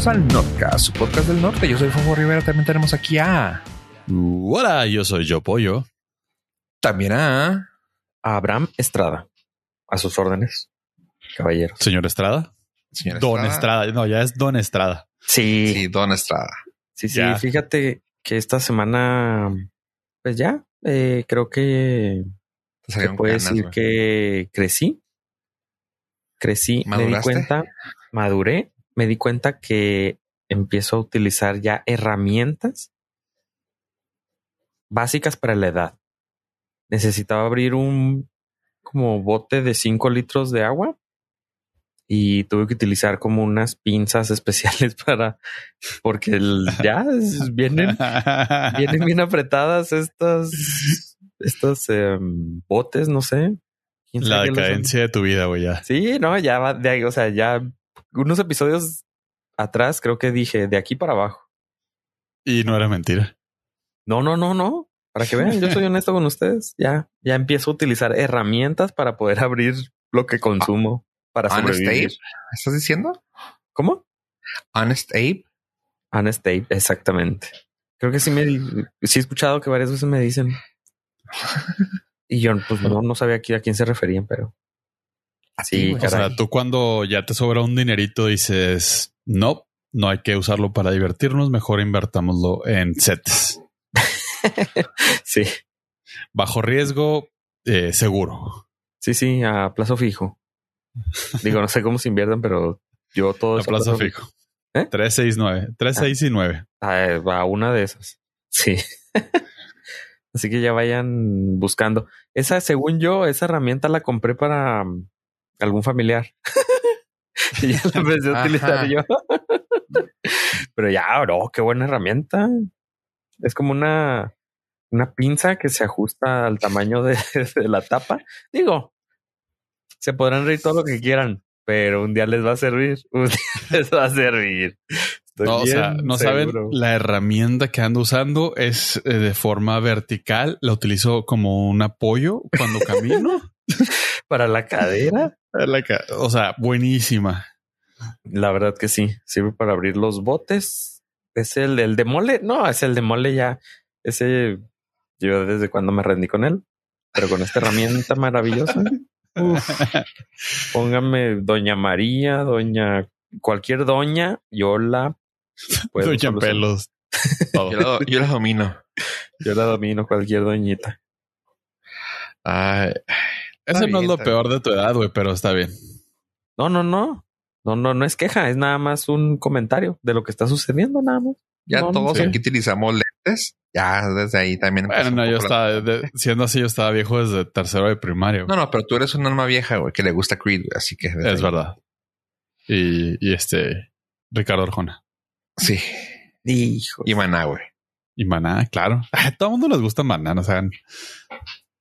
bienvenidos al Nordcast, su podcast del norte. Yo soy Fofo Rivera. También tenemos aquí a. Hola, yo soy Yo Pollo. También a. Abraham Estrada. A sus órdenes, caballero. Señor Estrada. Señor Don Estrada. No, ya es Don Estrada. Sí, Sí, Don Estrada. sí, sí. Ya. Fíjate que esta semana, pues ya, eh, creo que Te se puede canas, decir que crecí. Crecí, me di cuenta, maduré, me di cuenta que empiezo a utilizar ya herramientas básicas para la edad. Necesitaba abrir un como bote de 5 litros de agua y tuve que utilizar como unas pinzas especiales para porque el- ya es- vienen vienen bien apretadas estas estos em, botes, no sé. ¿Quién La decadencia de tu vida, güey, ya. Sí, no, ya va de ahí, o sea, ya unos episodios atrás creo que dije de aquí para abajo. Y no era mentira. No, no, no, no. Para que vean, yo soy honesto con ustedes. Ya, ya empiezo a utilizar herramientas para poder abrir lo que consumo para Honest sobrevivir. Abe. ¿Estás diciendo? ¿Cómo? Honest Abe. Honest Abe, exactamente. Creo que sí me di- sí he escuchado que varias veces me dicen. Y yo pues no, no sabía aquí a quién se referían, pero sí. O sea, tú cuando ya te sobra un dinerito dices, no, no hay que usarlo para divertirnos, mejor invertámoslo en sets. sí, Bajo riesgo, eh, seguro. sí, sí, a plazo fijo. Digo, no sé cómo se invierten, pero yo todo A plazo fijo. ¿Eh? 3, 6, 9. 3, 6 y 9. a, a una de esas. Sí. Así que ya vayan buscando. Esa, según yo, esa herramienta la compré para algún familiar. y ya la empecé a utilizar yo. Pero ya, no, qué buena herramienta. Es como una, una pinza que se ajusta al tamaño de, de la tapa. Digo, se podrán reír todo lo que quieran, pero un día les va a servir. Un día les va a servir. No, o sea, no saben la herramienta que ando usando es eh, de forma vertical. La utilizo como un apoyo cuando camino. para la cadera. La ca- o sea, buenísima. La verdad que sí, sirve para abrir los botes. Es el, el de mole. No, es el de mole ya. Ese yo desde cuando me rendí con él, pero con esta herramienta maravillosa. uf, póngame Doña María, Doña cualquier doña, yo la puedo Doña pelos. Yo la, yo la domino. Yo la domino cualquier doñita. Ay, Eso no es lo peor de tu edad, güey, pero está bien. No, no, no. No, no, no es queja, es nada más un comentario de lo que está sucediendo, nada más. ya No, todos sé. aquí utilizamos lentes. Ya desde ahí también. Bueno, no, yo estaba, de- siendo así, yo estaba viejo desde tercero de primario. No, no, pero tú eres un alma vieja, güey, que le gusta Creed, así que es ahí. verdad. Y, y este, Ricardo Arjona. Sí. Hijo. Y Maná, güey. Y Maná, claro. A todo el mundo les gusta Maná, no saben.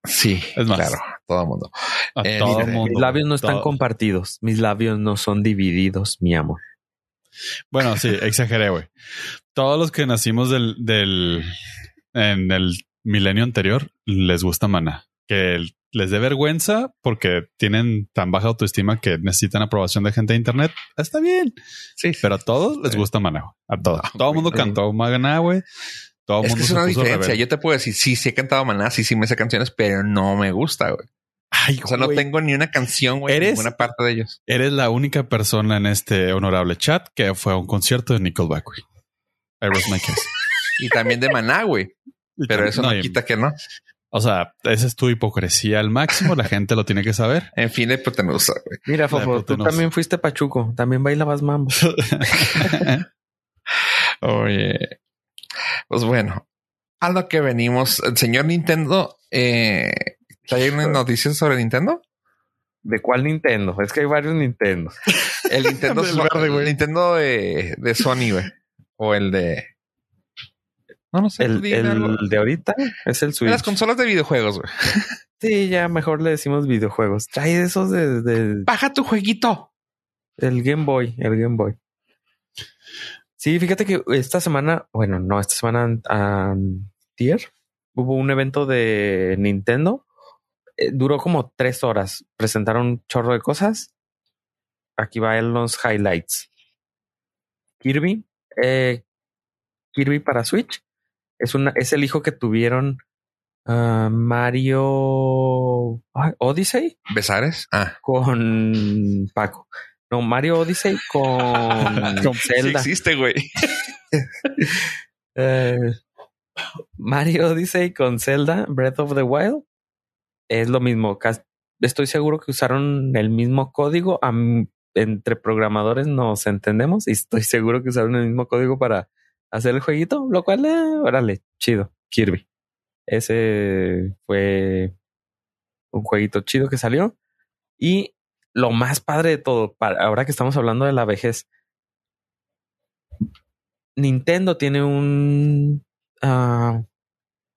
Sí, Es más. claro, todo el mundo. A Eh, todo mira, el mundo. Mis labios no están todo- compartidos. Mis labios no son divididos, mi amor. Bueno, sí, exageré, güey. Todos los que nacimos del, del, en el milenio anterior les gusta Maná. Que el- les dé vergüenza porque tienen tan baja autoestima que necesitan aprobación de gente de internet. Está bien. Sí, Pero a todos les gusta Maná. güey. A todos. No, Todo el mundo cantó Maná, güey. Todo el Es mundo que es una diferencia. Yo te puedo decir, sí, sí he cantado Maná, sí, sí me sé canciones, pero no me gusta, güey. Ay, O sea, no tengo ni una canción, güey, ¿Eres? ninguna parte de ellos. Eres la única persona en este honorable chat que fue a un concierto de Nickelback, güey. I rest my case. Y también de Maná, güey. Pero eso no, quita que no. O sea, esa es tu hipocresía al máximo. La gente lo tiene que saber. En fin, de hipotenusa, güey. Mira, Fofo, tú también fuiste pachuco. También bailabas mambo. Oye. Pues bueno, a lo que venimos. El señor Nintendo, eh, ¿trae unas noticias sobre Nintendo? ¿De cuál Nintendo? Es que hay varios Nintendo. El Nintendo, verde, güey. el Nintendo de, de Sony, güey. O el de. No, no sé. El, de ahorita es el Switch. las consolas de videojuegos, güey. Sí, ya mejor le decimos videojuegos. Trae esos de, de- Baja tu jueguito. el Game Boy, el Game Boy. Sí, fíjate que esta semana, bueno, no, esta semana antier, hubo un evento de Nintendo. Eh, duró como tres horas. Presentaron un chorro de cosas. Aquí va en los highlights. Kirby. Eh, Kirby para Switch. Es, una, es el hijo que tuvieron uh, Mario Odyssey. ¿Besares? Ah. Con Paco. No, Mario Odyssey con, con Zelda. Sí existe, güey. uh, Mario Odyssey con Zelda, Breath of the Wild. Es lo mismo. Estoy seguro que usaron el mismo código. entre programadores nos entendemos y estoy seguro que usaron el mismo código para hacer el jueguito, lo cual, eh, órale, chido. Kirby. Ese fue un jueguito chido que salió. Y lo más padre de todo, para, ahora que estamos hablando de la vejez, Nintendo tiene un... Uh,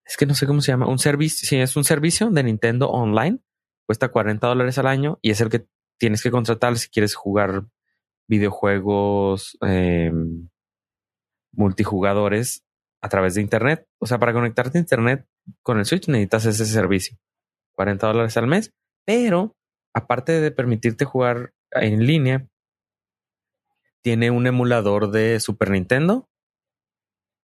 es que no sé cómo se llama, un servicio, sí, es un servicio de Nintendo Online, cuesta 40 dólares al año y es el que tienes que contratar si quieres jugar videojuegos eh, multijugadores a través de Internet. O sea, para conectarte a Internet con el Switch necesitas ese servicio. 40 dólares al mes. Pero, aparte de permitirte jugar en línea, tiene un emulador de Super Nintendo,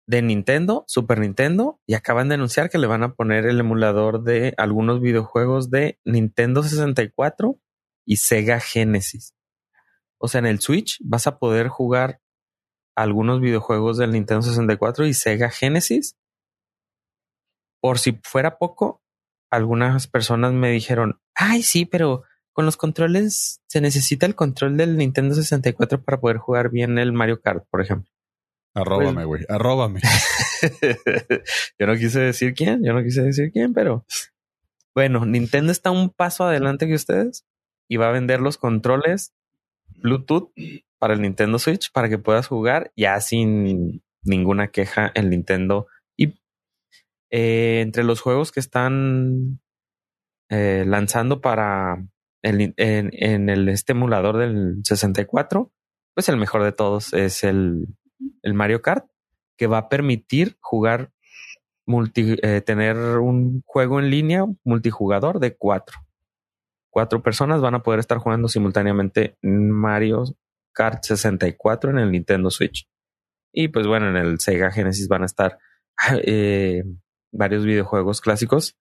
de Nintendo, Super Nintendo, y acaban de anunciar que le van a poner el emulador de algunos videojuegos de Nintendo 64 y Sega Genesis. O sea, en el Switch vas a poder jugar algunos videojuegos del Nintendo 64 y Sega Genesis. Por si fuera poco, algunas personas me dijeron, ay, sí, pero con los controles se necesita el control del Nintendo 64 para poder jugar bien el Mario Kart, por ejemplo. Arróbame, güey, arróbame. yo no quise decir quién, yo no quise decir quién, pero bueno, Nintendo está un paso adelante que ustedes y va a vender los controles Bluetooth para el Nintendo Switch para que puedas jugar ya sin ninguna queja el Nintendo. Y eh, entre los juegos que están eh, lanzando para el, en, el este emulador del 64, pues el mejor de todos es el, el Mario Kart, que va a permitir jugar multi, eh, tener un juego en línea multijugador de cuatro. Cuatro personas van a poder estar jugando simultáneamente Mario Kart 64 en el Nintendo Switch. Y pues bueno, en el Sega Genesis van a estar eh, varios videojuegos clásicos,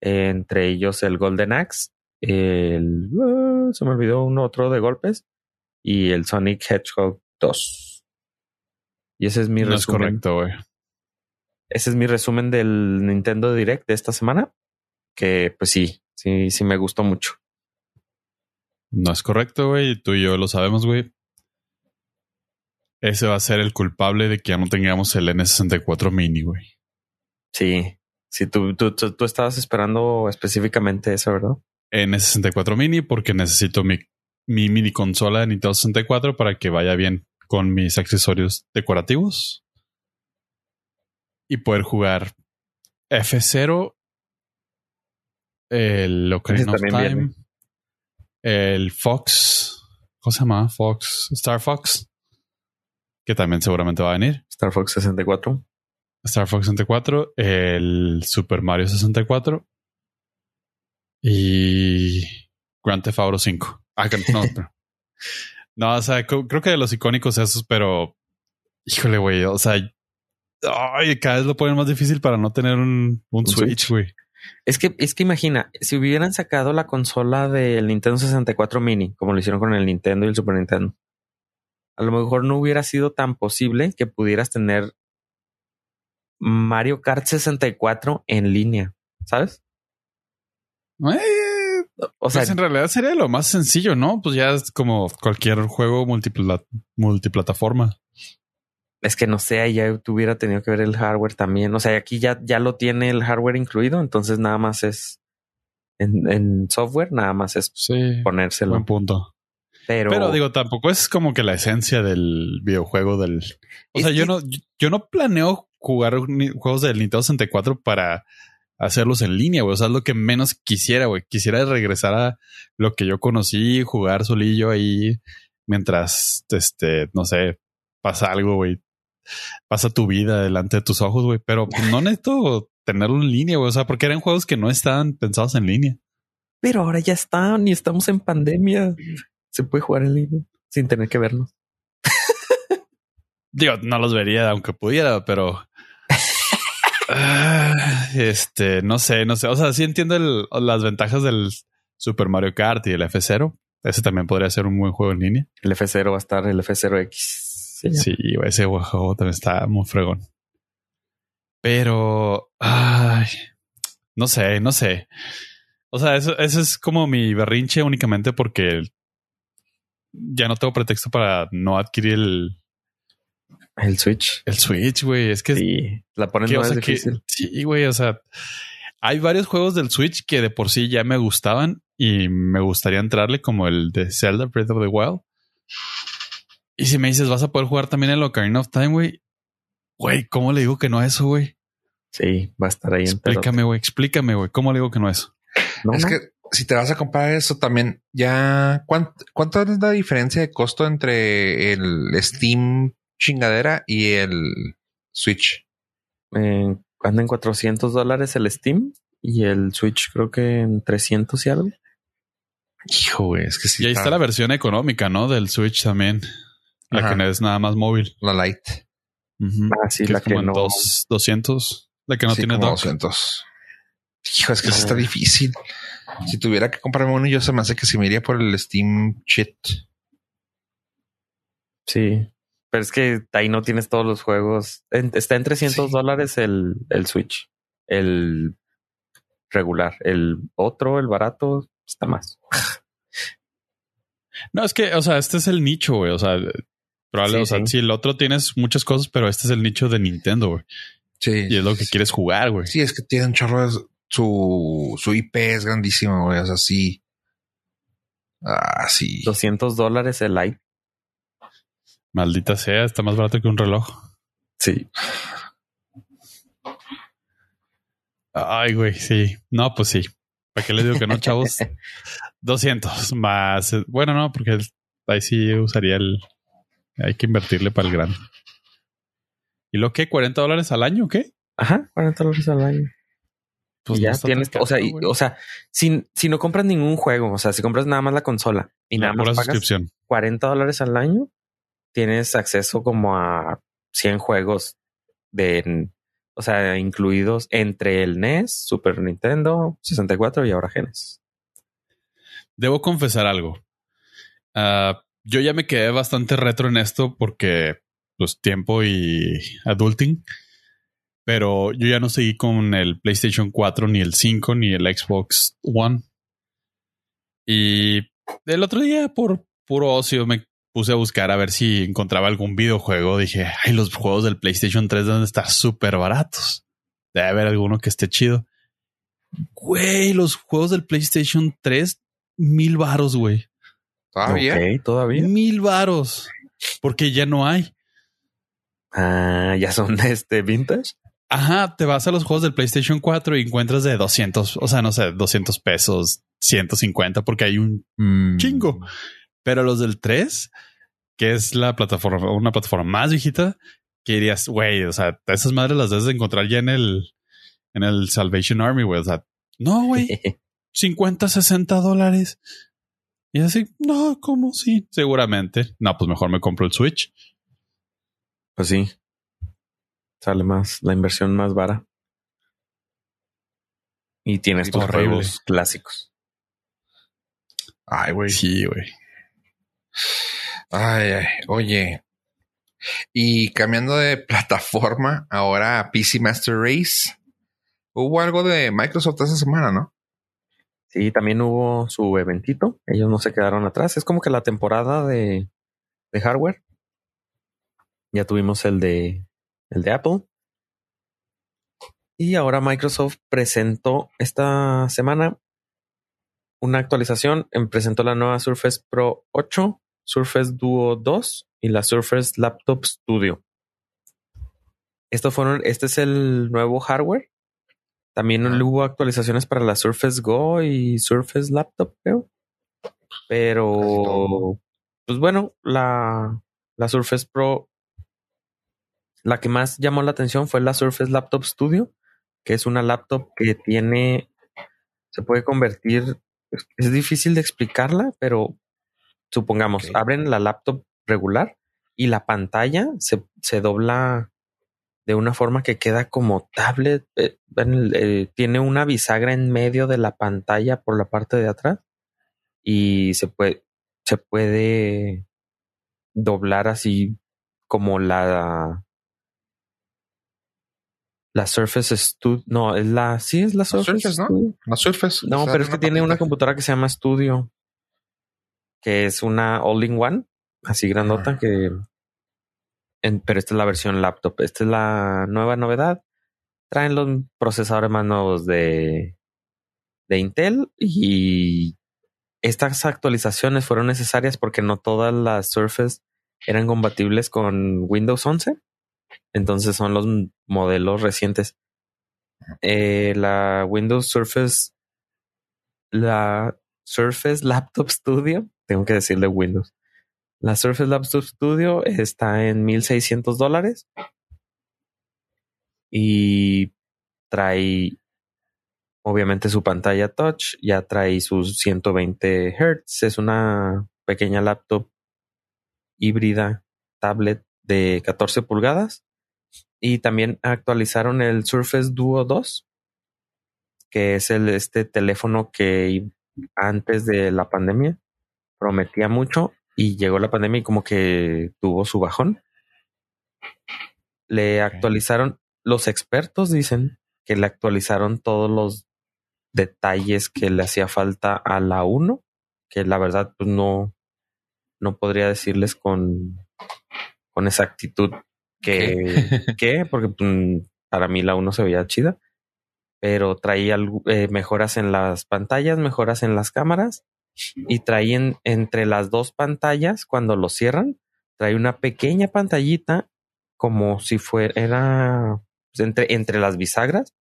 entre ellos el Golden Axe, el... Uh, se me olvidó uno otro de golpes, y el Sonic Hedgehog 2. Y ese es mi no resumen. Es correcto, güey. Ese es mi resumen del Nintendo Direct de esta semana, que pues sí, sí, sí me gustó mucho. No es correcto, güey. Tú y yo lo sabemos, güey ese va a ser el culpable de que ya no tengamos el N64 mini, güey. Sí, sí, tú, tú, tú, estabas esperando específicamente eso, ¿verdad? N64 mini porque necesito mi, mi mini consola de Nintendo 64 para que vaya bien con mis accesorios decorativos y poder jugar F0, el Ocarina of Time, viene. el Fox, ¿cómo se llama? Fox, Star Fox que también seguramente va a venir. Star Fox 64. Star Fox 64, el Super Mario 64 y Grand Theft Auto 5. Ah, no, no, o sea, creo que de los icónicos esos, pero híjole, güey, o sea, ay, cada vez lo ponen más difícil para no tener un, un, Switch, güey. Es que, es que imagina, si hubieran sacado la consola del Nintendo 64 Mini, como lo hicieron con el Nintendo y el Super Nintendo, a lo mejor no hubiera sido tan posible que pudieras tener Mario Kart 64 en línea, ¿sabes? Eh, o sea, pues en realidad sería lo más sencillo, ¿no? Pues ya es como cualquier juego multiplataforma. Es que no sé, ya hubiera tenido que ver el hardware también. O sea, aquí ya, ya lo tiene el hardware incluido, entonces nada más es en, software, nada más es ponérselo. Buen punto. Pero, digo, tampoco es como que la esencia del videojuego del. O sea, yo no, yo no planeo jugar juegos del Nintendo 64 para hacerlos en línea, güey. O sea, es lo que menos quisiera, güey. Quisiera regresar a lo que yo conocí, jugar solillo ahí mientras, este, no sé, pasa algo, güey. Pasa tu vida delante de tus ojos, güey. Pero pues, no necesito tenerlo en línea, güey. O sea, porque eran juegos que no estaban pensados en línea. Pero ahora ya están y estamos en pandemia se puede jugar en línea sin tener que vernos. Digo, no los vería aunque pudiera, pero Ah, este, no sé, no sé. O sea, sí entiendo el- las ventajas del Super Mario Kart y el F0. Ese también podría ser un buen juego en línea. El F0 va a estar el F0X. se llama. Sí, ese juego también está muy fregón. Pero, ay, no sé, no sé. O sea, eso, eso es como mi berrinche únicamente porque ya no tengo pretexto para no adquirir el, El Switch. el Switch, güey. Es que Sí, la ponen que, o más que- difícil. sí, güey. O sea, hay varios juegos del Switch que de por sí ya me gustaban y me gustaría entrarle, como el de Zelda Breath of the Wild. Y si me dices, vas a poder jugar también el Ocarina of Time, güey. Güey, ¿cómo le digo que no a eso, güey? Sí, va a estar ahí en Explícame, güey. Explícame, güey. ¿Cómo le digo que no a eso? No, es no. que si te vas a comprar eso también, ya ¿cuánto, cuánto es la diferencia de costo entre el Steam chingadera y el Switch? Eh, anda en 400 dólares el Steam y el Switch creo que en 300 y algo. Hijo, güey, es que sí. y ahí está la versión económica, ¿no? Del Switch también. La Ajá. que no es nada más móvil. la Lite. Ujú. Ah, sí, que la es que como en no. dos- 200. La que no Sí, tiene como dock. 200. Hijo, es que eso está Ah. difícil. Si tuviera que comprarme uno, yo se me hace que se me iría por el Steam Shit. Sí. Pero es que ahí no tienes todos los juegos. En- está en 300 Sí. dólares el, el Switch. El regular. El otro, el barato, está más. No, es que, o sea, este es el nicho, güey. O sea, probable, Sí, o sea, sí. si el otro tienes muchas cosas, pero este es el nicho de Nintendo, güey. Sí. Y es lo que quieres jugar, güey. Sí, es que tiene un chorro de su, su IP es grandísimo, güey. O sea, sí. Ah, sí. 200 dólares el Lite. Maldita sea, está más barato que un reloj. Sí. Ay, güey, sí. No, pues sí. ¿Para qué les digo que no, chavos? 200 más. eh, Bueno, no, porque ahí sí usaría el. Hay que invertirle para el grande. ¿Y lo que? ¿40 dólares al año o qué? Ajá, 40 dólares al año. Pues Y ya tienes, o sea, y- o sea, si, si no compras ningún juego, o sea, si compras nada más la consola y La nada más pagas suscripción. 40 dólares al año, tienes acceso como a 100 juegos de, o sea, incluidos entre el NES, Super Nintendo, 64 y ahora Genesis. Debo confesar algo. Ah, yo ya me quedé bastante retro en esto porque pues tiempo y adulting. Pero yo ya no seguí con el PlayStation 4, ni el 5, ni el Xbox One. Y el otro día, por puro ocio, me puse a buscar a ver si encontraba algún videojuego. Dije, ay, los juegos del PlayStation 3 deben estar súper baratos. Debe haber alguno que esté chido. Güey, los juegos del PlayStation 3, mil varos, güey. Todavía. Ok, todavía. Mil varos. Porque ya no hay. Ah, ya son este vintage. Ajá, te vas a los juegos del PlayStation 4 y encuentras de 200, o sea, no sé, 200 pesos, 150, porque hay un Mm. chingo. Pero los del 3, que es la plataforma, una plataforma más viejita, que dirías, güey, o sea, esas madres las debes de encontrar ya en el, en el Salvation Army, güey. O sea, no, güey, 50, 60 dólares. Y así, no, ¿cómo sí? Seguramente. No, pues mejor me compro el Switch. Pues sí. Sale más, la inversión más vara. Y tienes tus juegos clásicos. Ay, güey. Sí, güey. Ay, ay, oye. Y cambiando de plataforma, ahora a PC Master Race. Hubo algo de Microsoft esa semana, ¿no? Sí, también hubo su eventito. Ellos no se quedaron atrás. Es como que la temporada de, de hardware. Ya tuvimos el de el de Apple. Y ahora Microsoft presentó esta semana una actualización. Em, Presentó la nueva Surface Pro 8, Surface Duo 2 y la Surface Laptop Studio. Estos fueron, este es el nuevo hardware. También hubo actualizaciones para la Surface Go y Surface Laptop, creo. Pero, pues bueno, la, la Surface Pro, la que más llamó la atención fue la Surface Laptop Studio, que es una laptop que tiene, se puede convertir, es, difícil de explicarla, pero supongamos, abren la laptop regular y la pantalla se, se dobla de una forma que queda como tablet. eh, eh, tiene una bisagra en medio de la pantalla por la parte de atrás y se puede, se puede doblar así como la la Surface Studio. No, es la, sí es la Surface, Surface, ¿no? Studio. La Surface. No, o sea, pero es que tiene una computadora que se llama Studio, que es una all-in-one, así grandota, que... en- pero esta es la versión laptop. Esta es la nueva novedad. Traen los procesadores más nuevos de, de Intel y estas actualizaciones fueron necesarias porque no todas las Surface eran compatibles con Windows 11. Entonces son los modelos recientes. Eh, la Windows Surface, la Surface Laptop Studio, tengo que decirle Windows. La Surface Laptop Studio está en 1600 dólares y trae obviamente su pantalla touch, ya trae sus 120 Hz. Es una pequeña laptop híbrida tablet de 14 pulgadas y también actualizaron el Surface Duo 2, que es el este teléfono que antes de la pandemia prometía mucho y llegó la pandemia y como que tuvo su bajón. Le actualizaron, los expertos dicen que le actualizaron todos los detalles que le hacía falta a la 1, que la verdad pues no, no podría decirles con, con exactitud que, que porque pues, para mí la 1 se veía chida, pero traía eh, mejoras en las pantallas, mejoras en las cámaras y traen entre las dos pantallas cuando lo cierran, trae una pequeña pantallita como si fuera era pues, entre, entre las bisagras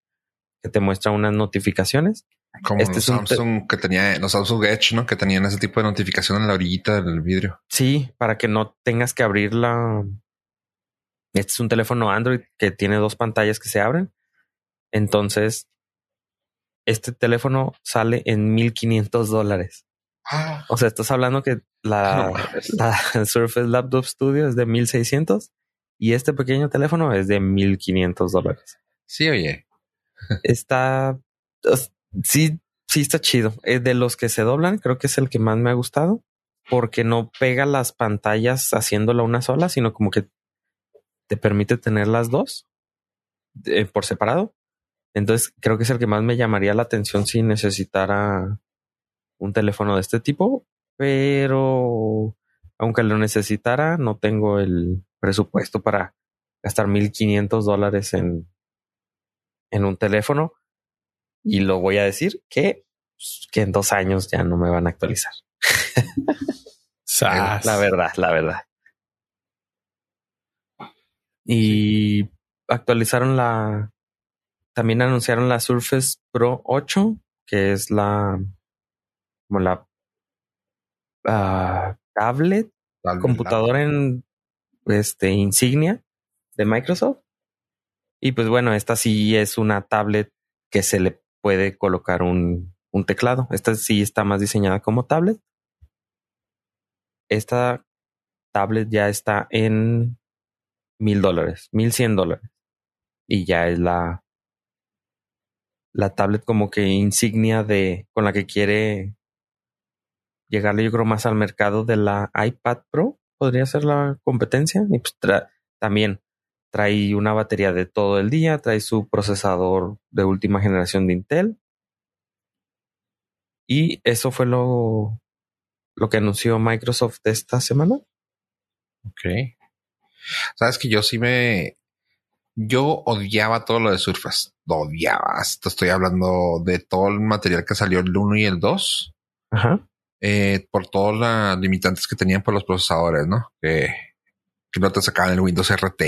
que te muestra unas notificaciones. Como Este los Samsung que tenía, los Samsung Edge, ¿no? Que tenían ese tipo de notificación en la orillita del vidrio. Sí, para que no tengas que abrir la. Este es un teléfono Android que tiene dos pantallas que se abren. Entonces, este teléfono sale en 1500 dólares. Ah, O sea, estás hablando que la, No la Surface Laptop Studio es de 1600 y este pequeño teléfono es de 1500 dólares. sí, oye. Está. Sí, sí está chido. Eh, De los que se doblan, creo que es el que más me ha gustado porque no pega las pantallas haciéndola una sola, sino como que te permite tener las dos eh, por separado. Entonces creo que es el que más me llamaría la atención si necesitara un teléfono de este tipo, pero aunque lo necesitara, no tengo el presupuesto para gastar 1500 dólares en, en un teléfono. Y lo voy a decir que, que en dos años ya no me van a actualizar. La verdad, la verdad. Y actualizaron la. También anunciaron la Surface Pro 8, que es la. como la. ah, tablet, Tal vez computadora en. Este, insignia de Microsoft. Y pues bueno, esta sí es una tablet que se le puede colocar un, un teclado. Esta sí está más diseñada como tablet. Esta tablet ya está en mil dólares, mil cien dólares. Y ya es la, la tablet como que insignia de con la que quiere llegarle, yo creo, más al mercado de la iPad Pro. Podría ser la competencia. Y pues también trae una batería de todo el día, trae su procesador de última generación de Intel. Y eso fue lo, lo que anunció Microsoft esta semana. Ok. Sabes que yo sí me. Yo odiaba todo lo de Surface. Lo odiaba. Te estoy hablando de todo el material que salió el 1 y el 2. Ajá. eh, por todas las limitantes que tenían por los procesadores, ¿no? Que no te sacaban el Windows RT.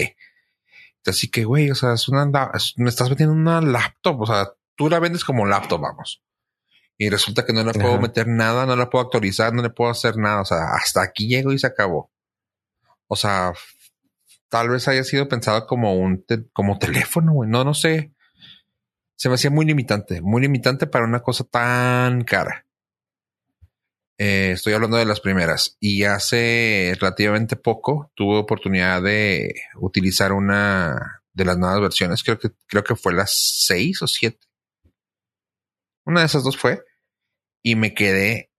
Así que, güey, o sea, es una, es- me estás vendiendo una laptop. O sea, tú la vendes como laptop, vamos. Y resulta que no le puedo Ajá. meter nada, no la puedo actualizar, no le puedo hacer nada. O sea, hasta aquí llego y se acabó. O sea, tal vez haya sido pensado como un te- como teléfono, güey. No, no sé. Se me hacía muy limitante, muy limitante para una cosa tan cara. Eh, estoy hablando de las primeras. Y hace relativamente poco tuve oportunidad de utilizar una de las nuevas versiones. Creo que, creo que fue las seis o siete. Una de esas dos fue. Y me quedé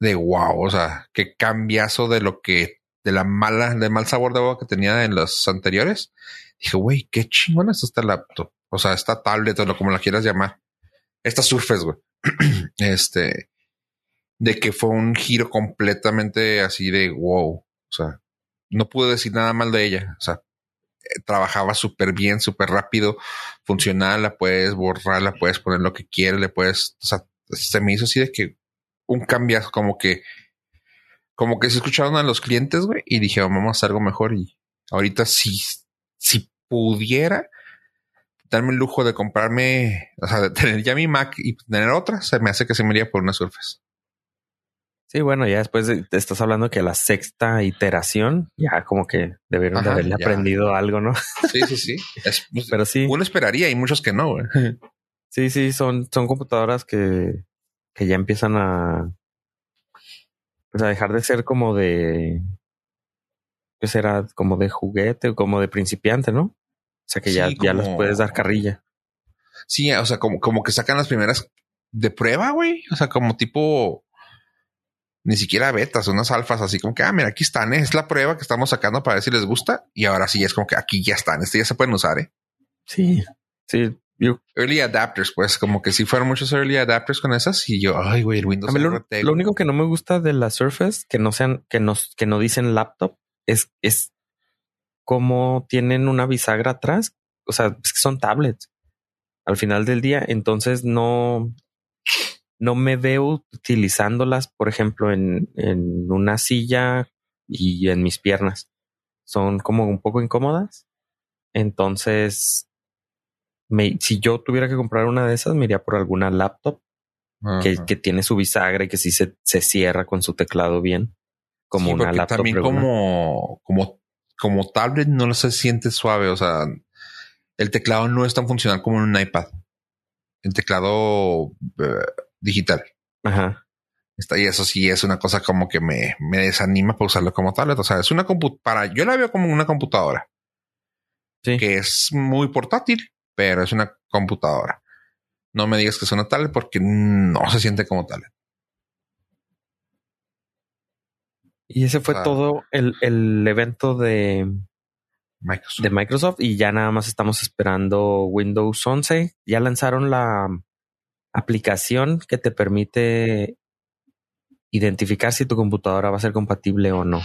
de wow. O sea, qué cambiazo de lo que, de la mala, del mal sabor de agua que tenía en los anteriores. Dije, güey, qué chingón es esta laptop. O sea, esta tablet o como la quieras llamar. Esta Surface, güey. este, de que fue un giro completamente así de wow. O sea, no pude decir nada mal de ella. O sea, eh, trabajaba súper bien, súper rápido, funcional, la puedes borrar, la puedes poner lo que quieres, le puedes, o sea, se me hizo así de que un cambio como que, como que se escucharon a los clientes, güey, y dije, vamos a hacer algo mejor. Y ahorita si, si pudiera darme el lujo de comprarme, o sea, de tener ya mi Mac y tener otra, se me hace que se me iría por una Surface. Sí, bueno, ya después te estás hablando que la sexta iteración, ya como que debieron de haberle aprendido algo, ¿no? Sí, sí, sí. Pues, Pero sí. Uno esperaría y muchos que no, güey. Sí, sí, son, son computadoras que, que ya empiezan a, pues a dejar de ser como de, ¿qué será? Como de juguete o como de principiante, ¿no? O sea que ya, ya las puedes dar carrilla. Sí, o sea, como, como que sacan las primeras de prueba, güey. O sea, como tipo ni siquiera betas, unas alfas así como que, ah, mira, aquí están, ¿eh? es la prueba que estamos sacando para ver si les gusta. Y ahora sí es como que aquí ya están, este ya se pueden usar, ¿eh? Sí, sí. Early adapters, pues como que sí fueron muchos early adapters con esas y yo, ay, güey, el Windows. lo, lo, único que no me gusta de la Surface, que no sean, que no, que no dicen laptop, es, es cómo tienen una bisagra atrás. O sea, es que son tablets al final del día. Entonces no, no me veo utilizándolas, por ejemplo, en, en una silla y en mis piernas. Son como un poco incómodas. Entonces, me, si yo tuviera que comprar una de esas, me iría por alguna laptop que, que, tiene su bisagra y que sí se, se cierra con su teclado bien. Como una laptop. También como, como, como tablet no se siente suave. O sea, el teclado no es tan funcional como en un iPad. El teclado eh, digital. Ajá. Está, y eso sí es una cosa como que me, me desanima para usarlo como tablet. O sea, es una computadora. Yo la veo como una computadora. Sí. Que es muy portátil, pero es una computadora. No me digas que es una tablet porque no se siente como tablet. Y ese fue todo el, el, evento de Microsoft. de Microsoft y ya nada más estamos esperando Windows 11. Ya lanzaron la aplicación que te permite identificar si tu computadora va a ser compatible o no.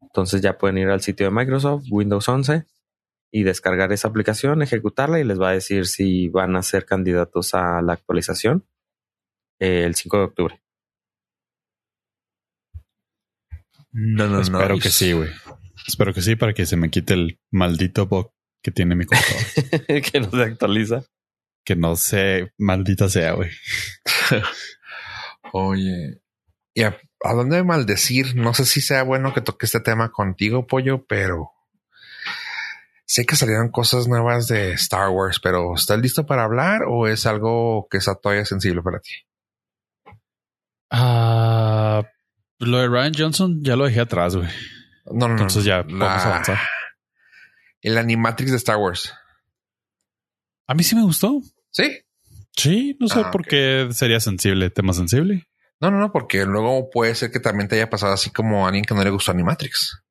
Entonces ya pueden ir al sitio de Microsoft, Windows 11, y descargar esa aplicación, ejecutarla y les va a decir si van a ser candidatos a la actualización eh, el 5 de octubre. No, no, Espero que sí, güey. Espero que sí para que se me quite el maldito bug que tiene mi computadora. que no se actualiza que no sé, maldita sea, güey. Oye, y hablando de maldecir, no sé si sea bueno que toque este tema contigo, pollo, pero sé que salieron cosas nuevas de Star Wars, pero ¿estás listo para hablar o es algo que está todavía sensible para ti? Ah, lo de Ryan Johnson ya lo dejé atrás, güey. No, no, Entonces ya vamos a avanzar. El Animatrix de Star Wars. A mí sí me gustó. Sí. Sí, no sé ah, por qué sería sensible, tema sensible. No, no, no, porque luego puede ser que también te haya pasado así como a alguien que no le gustó Animatrix.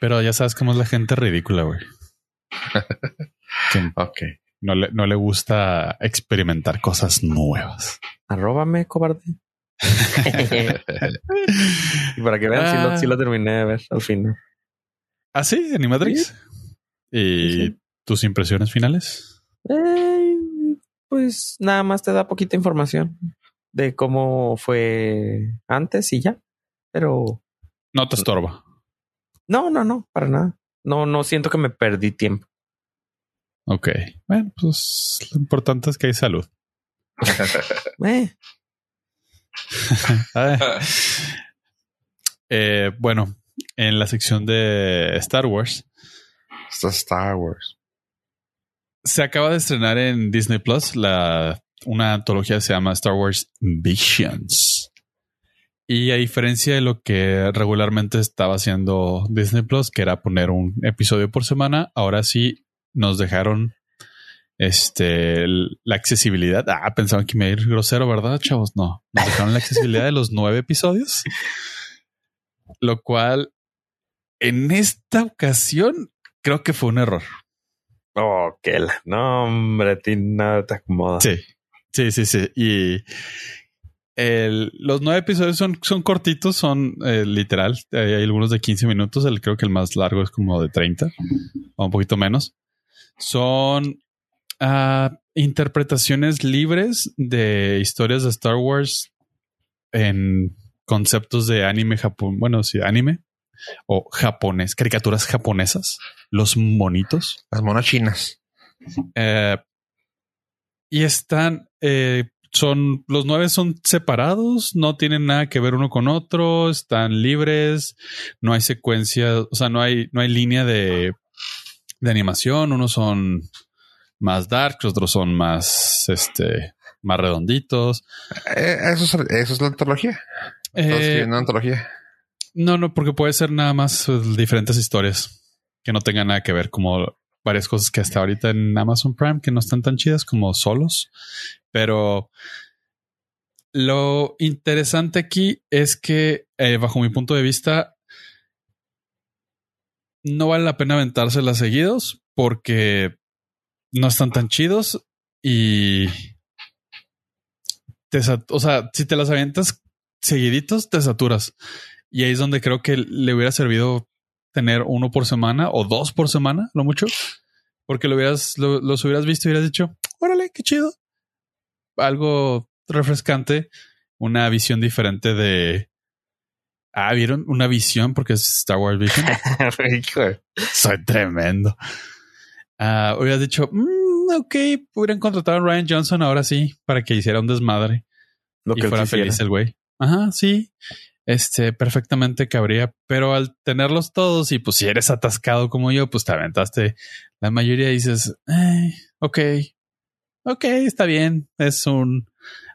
Pero ya sabes cómo es la gente ridícula, güey. ok. No le, no le gusta experimentar cosas nuevas. Arróbame, cobarde. y para que vean, si, lo, ah. terminé de ver al final. ¿Ah, sí? ¿Animatrix? ¿Y ¿Tus impresiones finales? Eh, pues nada más te da poquita información de cómo fue antes y ya. Pero. No te estorba. No, no, no, para nada. No, no siento que me perdí tiempo. Ok. Bueno, pues lo importante es que hay salud. eh. eh, bueno, en la sección de Star Wars. Está Star Wars. Se acaba de estrenar en Disney Plus la, una antología que se llama Star Wars Visions. Y a diferencia de lo que regularmente estaba haciendo Disney Plus, que era poner un episodio por semana, ahora sí nos dejaron este la accesibilidad. Ah, pensaban que me iba a ir grosero, ¿verdad, chavos? No, nos dejaron la accesibilidad de los nueve episodios, lo cual en esta ocasión creo que fue un error. Oh, que la no, hombre, ti nada te acomoda. Sí, sí, sí, sí. Y el, los nueve episodios son, son cortitos, son eh, literal. Hay algunos de 15 minutos. El, creo que el más largo es como de 30 o un poquito menos. Son uh, interpretaciones libres de historias de Star Wars en conceptos de anime Japón. Bueno, sí, anime o japonés, caricaturas japonesas, los monitos. Las monas chinas. Eh, y están, eh, son, los nueve son separados, no tienen nada que ver uno con otro, están libres, no hay secuencia, o sea, no hay, no hay línea de, de animación, unos son más dark, otros son más, este, más redonditos. Eh, eso, es, eso es la antología. Eh, una antología. No, no, porque puede ser nada más eh, diferentes historias que no tengan nada que ver, como varias cosas que hasta ahorita en Amazon Prime que no están tan chidas como solos. Pero lo interesante aquí es que, eh, bajo mi punto de vista, no vale la pena aventárselas seguidos porque no están tan chidos y te, o sea, si te las avientas seguiditos, te saturas. Y ahí es donde creo que le hubiera servido tener uno por semana o dos por semana, lo mucho, porque lo hubieras, los hubieras visto y hubieras dicho, órale, qué chido. Algo refrescante, una visión diferente de. Ah, vieron una visión porque es Star Wars Vision. Soy tremendo. Uh, hubieras dicho, mm, ok, hubieran contratado a Ryan Johnson ahora sí para que hiciera un desmadre Lo y que fuera feliz el güey. Ajá, sí. Este perfectamente cabría, pero al tenerlos todos y pues si eres atascado como yo, pues te aventaste la mayoría y dices, eh, ok, ok, está bien. Es un,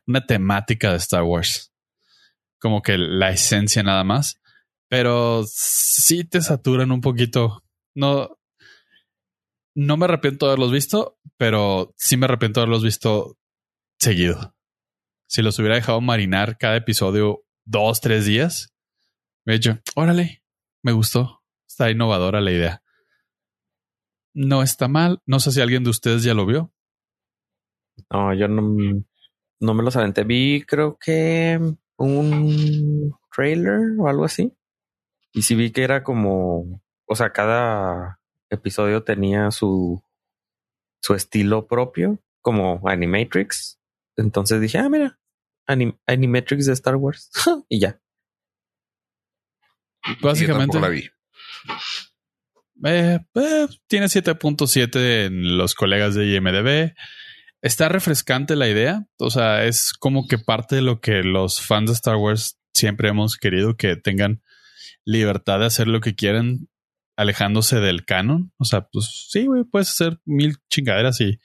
una temática de Star Wars, como que la esencia nada más, pero sí te saturan un poquito. No, no me arrepiento de haberlos visto, pero sí me arrepiento de haberlos visto seguido. Si los hubiera dejado marinar cada episodio dos, tres días, me he dicho, órale, me gustó. Está innovadora la idea. No está mal. No sé si alguien de ustedes ya lo vio. No, yo no, no me los aventé. Vi, creo que un trailer o algo así. Y sí vi que era como, o sea, cada episodio tenía su, su estilo propio, como Animatrix. Entonces dije, ah, mira, Anim Animatrix de Star Wars. y ya. Básicamente, la vi. eh, eh, tiene 7.7 en los colegas de IMDB. Está refrescante la idea. O sea, es como que parte de lo que los fans de Star Wars siempre hemos querido que tengan libertad de hacer lo que quieran, alejándose del canon. O sea, pues sí, güey, puedes hacer mil chingaderas y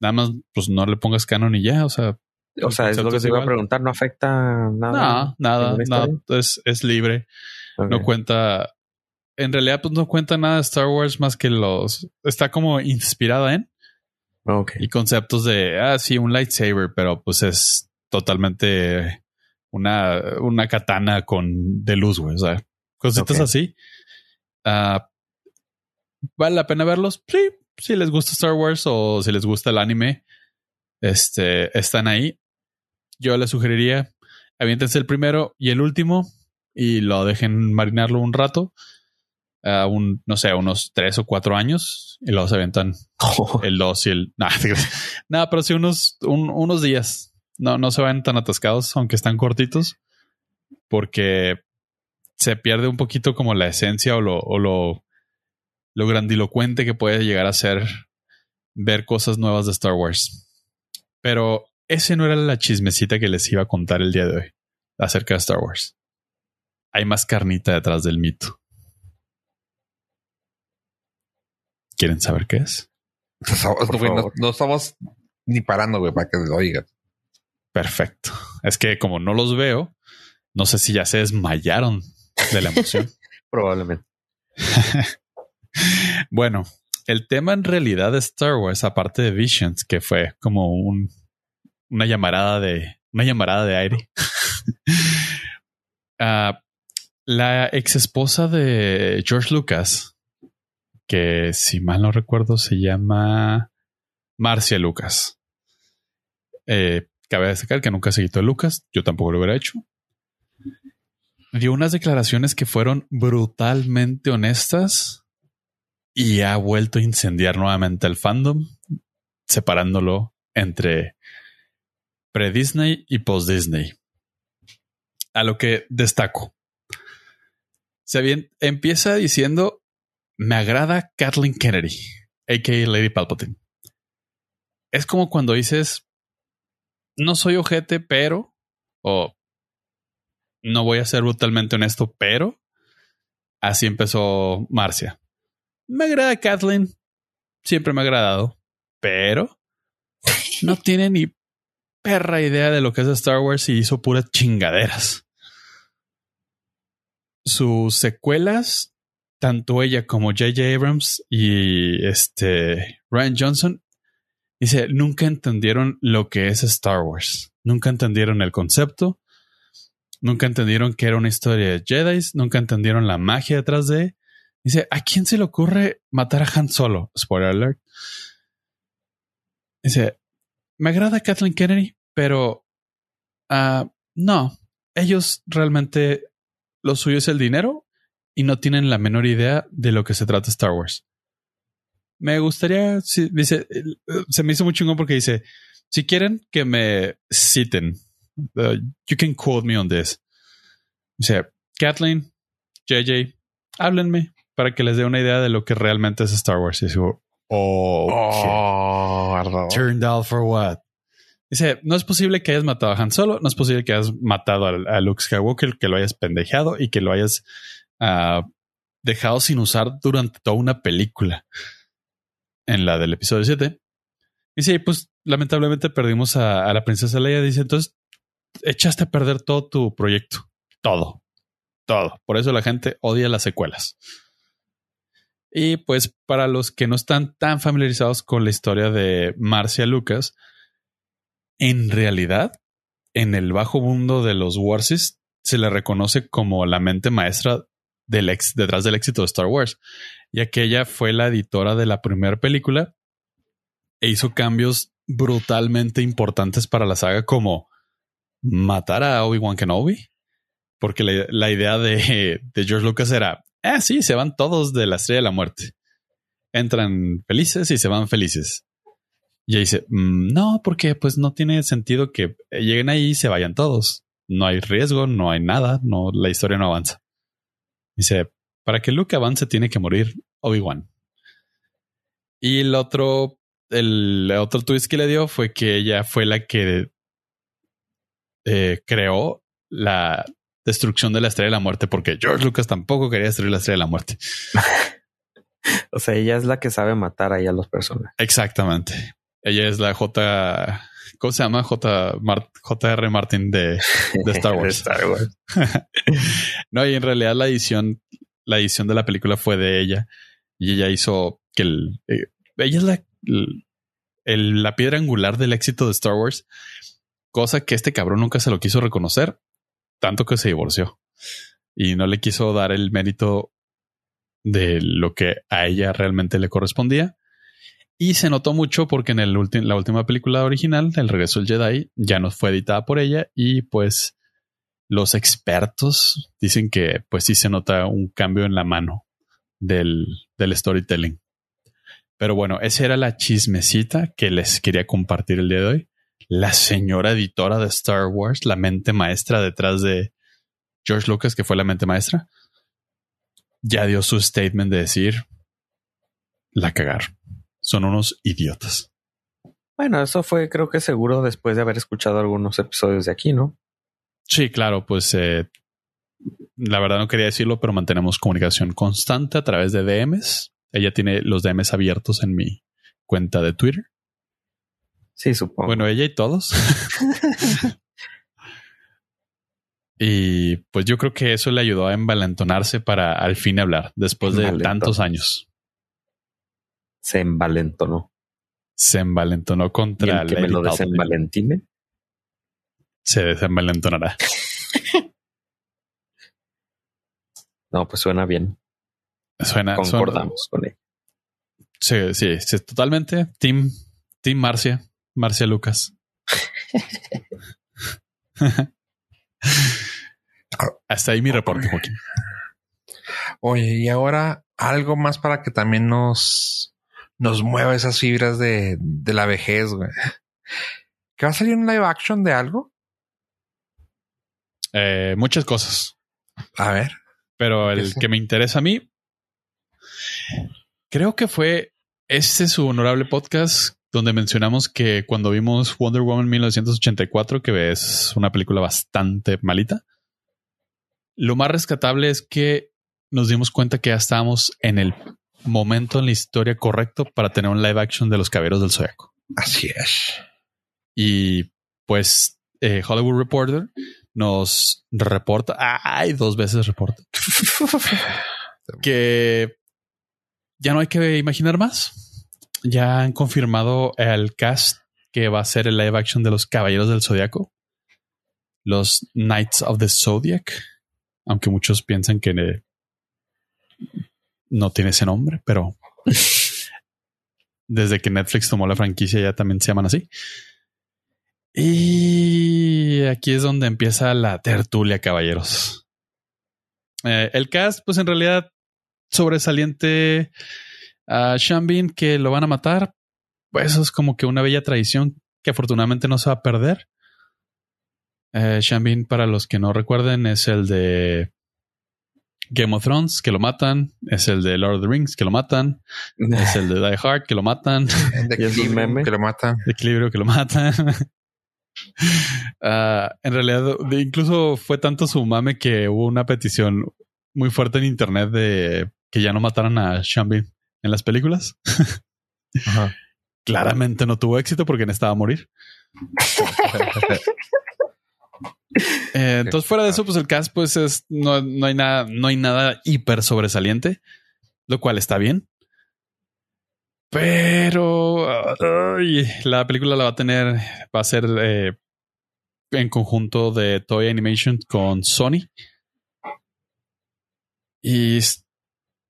nada más, pues no le pongas canon y ya. O sea, O sea, es lo que es te iba a preguntar. ¿No afecta nada? no, nada, nada. Es, es libre. No cuenta. En realidad, pues no cuenta nada de Star Wars más que los. Está como inspirada en Ok. y conceptos de, ah, sí, un lightsaber, pero pues es totalmente una, una katana con de luz, güey. O sea, cositas así. Ah, ¿Vale la pena verlos? Sí, si les gusta Star Wars o si les gusta el anime, este, están ahí. Yo les sugeriría, aviéntense el primero y el último y lo dejen marinarlo un rato. a un, no sé, unos tres o cuatro años y luego se aventan el 2 y el. Nada, nada, pero sí unos, un- unos días. No, no se van tan atascados, aunque están cortitos, porque se pierde un poquito como la esencia o lo, o lo, lo grandilocuente que puede llegar a ser ver cosas nuevas de Star Wars. Pero ese no era la chismecita que les iba a contar el día de hoy acerca de Star Wars. Hay más carnita detrás del mito. ¿Quieren saber qué es? Estamos- Por güey, no, favor. no estamos ni parando, güey, para que lo oigas. Perfecto. Es que como no los veo, No sé si ya se desmayaron de la emoción. Probablemente. bueno, el tema en realidad de Star Wars, aparte de Visions, que fue como un, una llamarada de una llamarada de aire. Ah, la ex esposa de George Lucas, que si mal no recuerdo se llama Marcia Lucas. Eh, cabe destacar que nunca se quitó Lucas, yo tampoco lo hubiera hecho. Dio unas declaraciones que fueron brutalmente honestas y ha vuelto a incendiar nuevamente el fandom, separándolo entre pre-Disney y post-Disney. A lo que destaco. Se bien, empieza diciendo, me agrada Kathleen Kennedy, a.k.a. Lady Palpatine. Es como cuando dices, no soy ojete, pero, o no voy a ser brutalmente honesto, pero, así empezó Marcia. Me agrada Kathleen. Siempre me ha agradado. Pero no tiene ni perra idea de lo que es Star Wars y hizo puras chingaderas. Sus secuelas, tanto ella como J.J. Abrams y este Ryan Johnson, dice, nunca entendieron lo que es Star Wars. Nunca entendieron el concepto. Nunca entendieron que era una historia de Jedi. Nunca entendieron la magia detrás de. Dice, ¿a quién se le ocurre matar a Han Solo? Spoiler alert. Dice, me agrada Kathleen Kennedy, pero uh, no, ellos realmente lo suyo es el dinero y no tienen la menor idea de lo que se trata Star Wars. Me gustaría, dice, se me hizo muy chingón porque dice, si quieren que me citen, uh, you can quote me on this. Dice, Kathleen, JJ, háblenme para que les dé una idea de lo que realmente es Star Wars. Y digo, oh, oh turned out for what? Dice, no es posible que hayas matado a Han Solo, no es posible que hayas matado a, Luke Skywalker, que lo hayas pendejeado y que lo hayas uh, dejado sin usar durante toda una película. En la del episodio 7. Dice, pues lamentablemente perdimos a, a la princesa Leia. Dice, entonces echaste a perder todo tu proyecto. Todo. Todo. Por eso la gente odia las secuelas. Y pues para los que no están tan familiarizados con la historia de Marcia Lucas, en realidad, en el bajo mundo de los Warsis se le reconoce como la mente maestra detrás del éxito de Star Wars, ya que ella fue la editora de la primera película e hizo cambios brutalmente importantes para la saga como matar a Obi-Wan Kenobi, porque la, idea de, de George Lucas era, Ah, sí, se van todos de la estrella de la muerte. Entran felices y se van felices. Y dice, mm, no, porque pues no tiene sentido que lleguen ahí y se vayan todos. No hay riesgo, no hay nada, no, la historia no avanza. Dice, para que Luke avance tiene que morir Obi-Wan. Y el otro, el otro twist que le dio fue que ella fue la que eh, creó la, destrucción de la estrella de la muerte, porque George Lucas tampoco quería destruir la estrella de la muerte. o sea, ella es la que sabe matar ahí a los personajes. Exactamente. Ella es la J. ¿Cómo se llama? J. J.R. Martin de, Star Wars. Star Wars. no, y en realidad la edición, la edición de la película fue de ella. Y ella hizo que el. Eh, ella es la, la piedra angular del éxito de Star Wars. Cosa que este cabrón nunca se lo quiso reconocer tanto que se divorció y no le quiso dar el mérito de lo que a ella realmente le correspondía. Y se notó mucho porque en el la última película original, El regreso del Jedi, ya no fue editada por ella y pues los expertos dicen que pues sí se nota un cambio en la mano del, del storytelling. Pero bueno, esa era la chismecita que les quería compartir el día de hoy la señora editora de Star Wars, la mente maestra detrás de George Lucas, que fue la mente maestra, ya dio su statement de decir, la cagar. Son unos idiotas. Bueno, eso fue creo que seguro después de haber escuchado algunos episodios de aquí, ¿no? Sí, claro, pues eh, la verdad no quería decirlo, pero mantenemos comunicación constante a través de DMs. Ella tiene los DMs abiertos en mi cuenta de Twitter. Sí, supongo. Bueno, ella y todos. Y pues yo creo que eso le ayudó a envalentonarse para al fin hablar después de tantos años. Se envalentonó. Se envalentonó contra ¿Y el que me lo desenvalentine. Se desenvalentonará. no, pues suena bien. Suena. Concordamos con él. Sí, sí, sí, totalmente. Team, Team Marcia, Marcia Lucas. Hasta ahí mi reporte, Joaquín. Oye, y ahora algo más para que también nos, nos mueva esas fibras de, de la vejez, güey. ¿Que va a salir un live action de algo? Eh, muchas cosas. A ver. Pero el que me interesa a mí, creo que fue este su honorable podcast donde mencionamos que cuando vimos Wonder Woman 1984, que es una película bastante malita, lo más rescatable es que nos dimos cuenta que ya estábamos en el momento en la historia correcto para tener un live action de los caballeros del zodiaco. Así es. Y pues eh, Hollywood Reporter nos reporta, ay, dos veces reporta, que ya no hay que imaginar más. Ya han confirmado el cast que va a ser el live action de los Caballeros del Zodiaco, los Knights of the Zodiac, aunque muchos piensan que no tiene ese nombre, pero desde que Netflix tomó la franquicia ya también se llaman así. Y aquí es donde empieza la tertulia, caballeros. Eh, el cast, pues en realidad sobresaliente a Shambin que lo van a matar. Pues eso es como que una bella tradición que afortunadamente no se va a perder. Eh, Shambin, para los que no recuerden, es el de Game of Thrones, que lo matan. Es el de Lord of the Rings, que lo matan. es el de Die Hard, que lo matan. De equilibrio, que lo matan. De equilibrio, que lo matan. Ah, en realidad, incluso fue tanto su mame que hubo una petición muy fuerte en internet de que ya no mataran a Shambin en las películas. Claramente no tuvo éxito porque necesitaba morir. Eh, entonces, fuera de eso, pues el cast, pues es no, no, hay nada, no hay nada hiper sobresaliente, lo cual está bien. Pero la película la va a tener, va a ser eh, en conjunto de Toy Animation con Sony. Y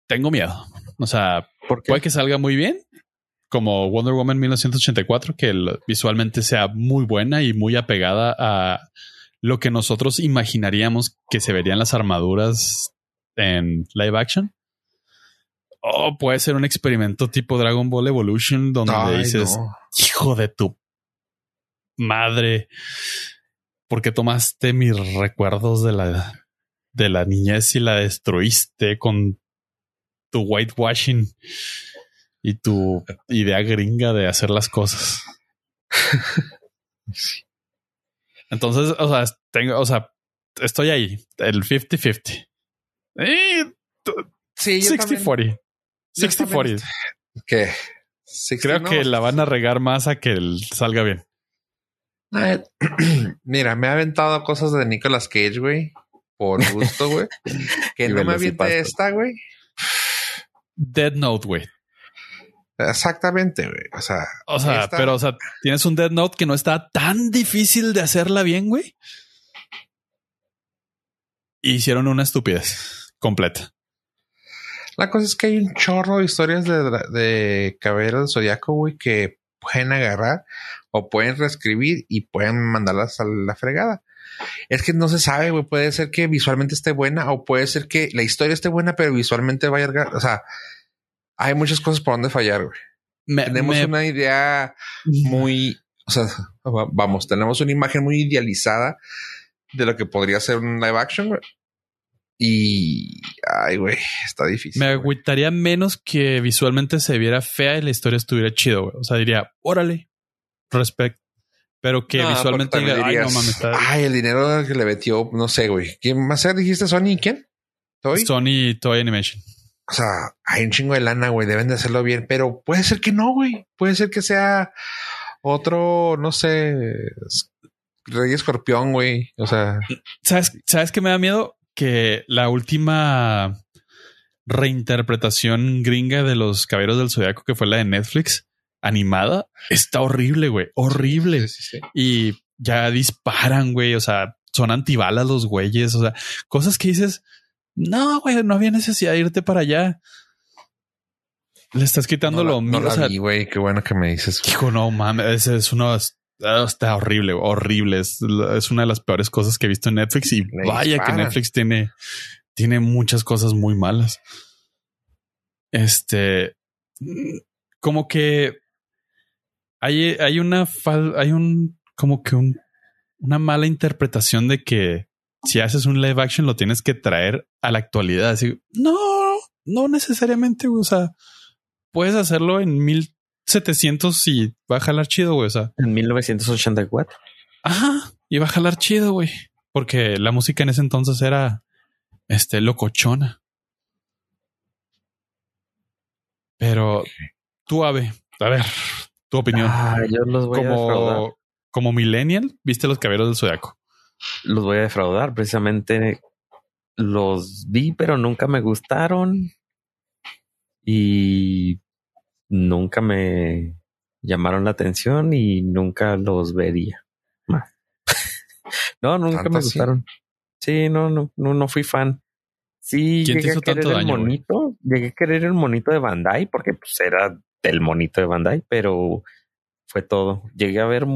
tengo miedo. O sea, puede que salga muy bien, como Wonder Woman 1984, que visualmente sea muy buena y muy apegada a lo que nosotros imaginaríamos que se verían las armaduras en live action. O puede ser un experimento tipo Dragon Ball Evolution donde dices, hijo de tu madre, ¿por qué tomaste mis recuerdos de la, de la niñez y la destruiste con tu whitewashing y tu idea gringa de hacer las cosas? Entonces, o sea, tengo, o sea, estoy ahí, el 50-50. sí, 60-40. 60-40. ¿Qué? Creo que la van a regar más a que salga bien. Mira, me ha aventado cosas de Nicolas Cage, güey. Por gusto, güey. que no me aviente esta, güey. Dead Note, güey. Exactamente, güey. O sea, o sea, pero, o sea, tienes un Dead Note que no está tan difícil de hacerla bien, güey. Hicieron una estupidez completa. La cosa es que hay un chorro de historias de, de Caballero del Zodíaco, güey, que pueden agarrar o pueden reescribir y pueden mandarlas a la fregada. Es que no se sabe, güey. Puede ser que visualmente esté buena o puede ser que la historia esté buena, pero visualmente vaya a... O sea, hay muchas cosas por donde fallar, güey. tenemos una idea muy... O sea, vamos, tenemos una imagen muy idealizada de lo que podría ser un live action, güey. Y, ay, güey, está difícil. Me agüitaría menos que visualmente se viera fea y la historia estuviera chido, güey. O sea, diría, órale, respect. Pero que visualmente diga, ay, no mames, Ay, el dinero que le metió, no sé, güey. ¿Quién más? ¿Dijiste Sony y quién? ¿Toy? Sony Toy Animation. O sea, hay un chingo de lana, güey. Deben de hacerlo bien, pero puede ser que no, güey. Puede ser que sea otro, no sé, Rey Escorpión, güey. O sea, ¿Sabes, ¿Sabes qué me da miedo? Que la última reinterpretación gringa de los Caballeros del Zodiaco, que fue la de Netflix, animada, está horrible, güey. Horrible. sí, sí, sí. Y ya disparan, güey. O sea, son antibalas los güeyes. O sea, cosas que dices, no, güey, no había necesidad de irte para allá. Le estás quitando no lo no mío. la o sea, vi, güey. Qué bueno que me dices. Hijo, no mames, ese es uno. Está horrible, horrible. Es, es, una de las peores cosas que he visto en Netflix. Y Le vaya disparan. que Netflix tiene, tiene muchas cosas muy malas. Este, como que hay, hay una fal, hay un, como que un, una mala interpretación de que si haces un live action lo tienes que traer a la actualidad. Así, no, no necesariamente. O sea, puedes hacerlo en 1700 y va a jalar chido, güey. O sea, En 1984. ajá, y va a jalar chido, güey. Porque la música en ese entonces era este locochona. Pero tú, Ave, a ver, tu opinión. Ah, yo los voy a defraudar. como, como millennial, viste los caballeros del zodiaco. Los voy a defraudar. Precisamente los vi, pero nunca me gustaron. Y nunca me llamaron la atención y nunca los vería más. no, nunca ¿Tanto me así? gustaron. Sí, no, no, no, no fui fan. Sí, ¿Quién te llegué hizo a querer tanto el daño, monito. Llegué a querer el monito de Bandai porque pues era del monito de Bandai, pero fue todo. Llegué a ver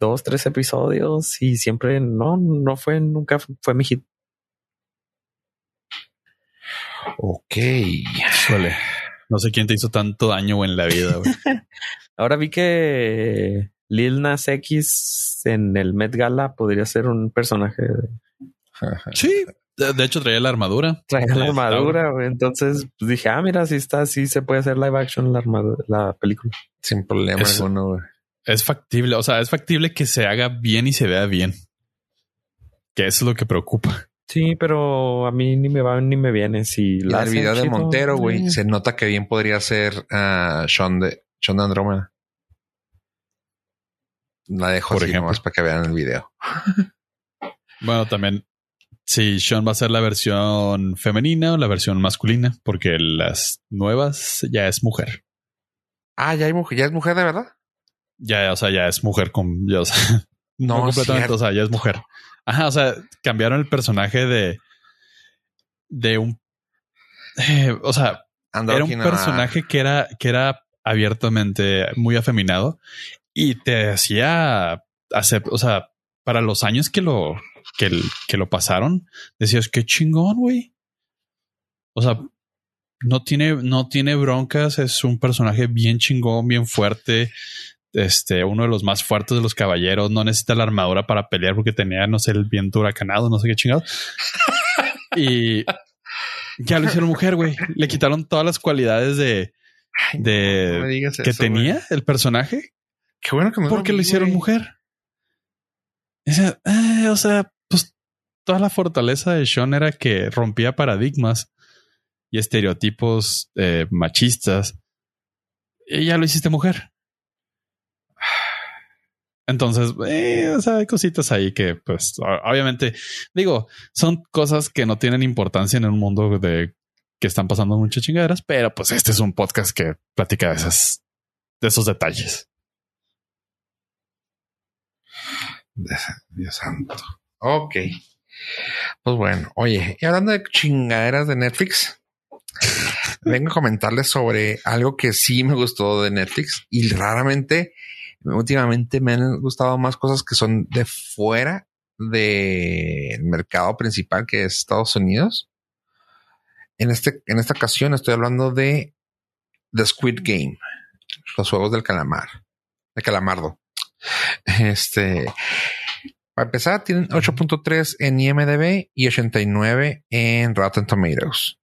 dos, tres episodios y siempre no, no fue, nunca fue mi hit. Ok. Suele. No sé quién te hizo tanto daño en la vida, güey. Ahora vi que Lil Nas X en el Met Gala podría ser un personaje. de- sí. De, de hecho, traía la armadura. Traer la Sí, armadura, güey. Entonces pues, dije, ah, mira, si está así, se puede hacer live action la armadura, la película. Sin problema Eso. alguno, güey. Es factible. O sea, es factible que se haga bien y se vea bien. Que eso es lo que preocupa. Sí, pero a mí ni me va ni me viene. Si la el video de chido, Montero, güey, eh. se nota que bien podría ser ah, Sean de Sean de Andrómeda. La dejo Por así ejemplo. nomás para que vean el video. Bueno, también si Sean va a ser la versión femenina o la versión masculina, porque las nuevas ya es mujer. Ah, ya hay mujer, ya es mujer de verdad. Ya, o sea, ya es mujer con. ya, o sea, no, No, completamente, cierto. o sea, ya es mujer. Ajá, o sea, cambiaron el personaje de. de un. eh, o sea, era un personaje que era, que era abiertamente muy afeminado y te hacía hacer, o sea, para los años que lo, que, que lo pasaron, decías qué chingón, güey. O sea, no tiene, no tiene broncas, es un personaje bien chingón, bien fuerte. Este, uno de los más fuertes de los caballeros, no necesita la armadura para pelear porque tenía, no sé, el viento huracanado, no sé qué chingado. y ya lo hicieron mujer, güey. Le quitaron todas las cualidades de, Ay, no, de- me que eso, tenía el personaje Qué bueno que no porque vi, lo hicieron mujer. O sea, eh, o sea, toda la fortaleza de Sean era que rompía paradigmas y estereotipos eh, machistas. Y ya lo hiciste mujer. Entonces, eh, hay cositas ahí que, pues, obviamente, digo, son cosas que no tienen importancia en un mundo de que están pasando muchas chingaderas, pero pues este es un podcast que platica de esas, de esos detalles. Dios santo. Ok. Pues bueno, oye, y hablando de chingaderas de Netflix, vengo a comentarles sobre algo que sí me gustó de Netflix y raramente, últimamente me han gustado más cosas que son de fuera del mercado principal que es Estados Unidos. En este, en esta ocasión estoy hablando de The Squid Game, los juegos del calamar, de calamardo. Este, para empezar, tienen 8.3 en IMDb y 89 en Rotten Tomatoes.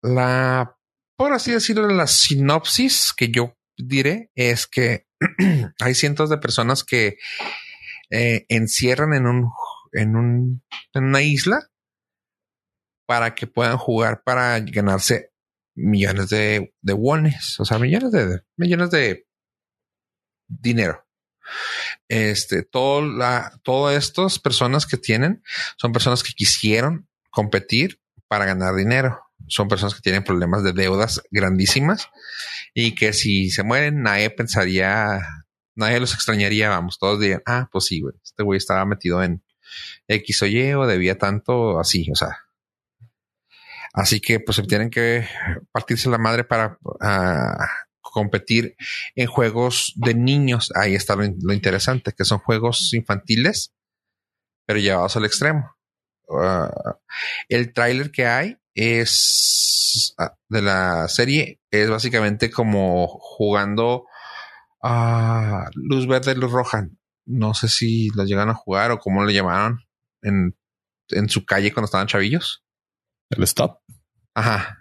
La, por así decirlo, la sinopsis que yo diré es que hay cientos de personas que eh, encierran en un, en un, en una isla para que puedan jugar para ganarse millones de, de wones, o sea, millones de, millones de dinero. Este, todo la, todas estas personas que tienen son personas que quisieron competir para ganar dinero. Son personas que tienen problemas de deudas grandísimas y que si se mueren, nadie pensaría, nadie los extrañaría. Vamos, todos dirían, ah, pues sí, güey, este güey estaba metido en X o Y o debía tanto así, o sea. Así que pues tienen que partirse la madre para ah, competir en juegos de niños. Ahí está lo, interesante, que son juegos infantiles, pero llevados al extremo. Ah, el tráiler que hay es ah, de la serie es básicamente como jugando a luz verde, luz roja. No sé si lo llegan a jugar o cómo lo llamaron en, en su calle cuando estaban chavillos. El stop. Ajá.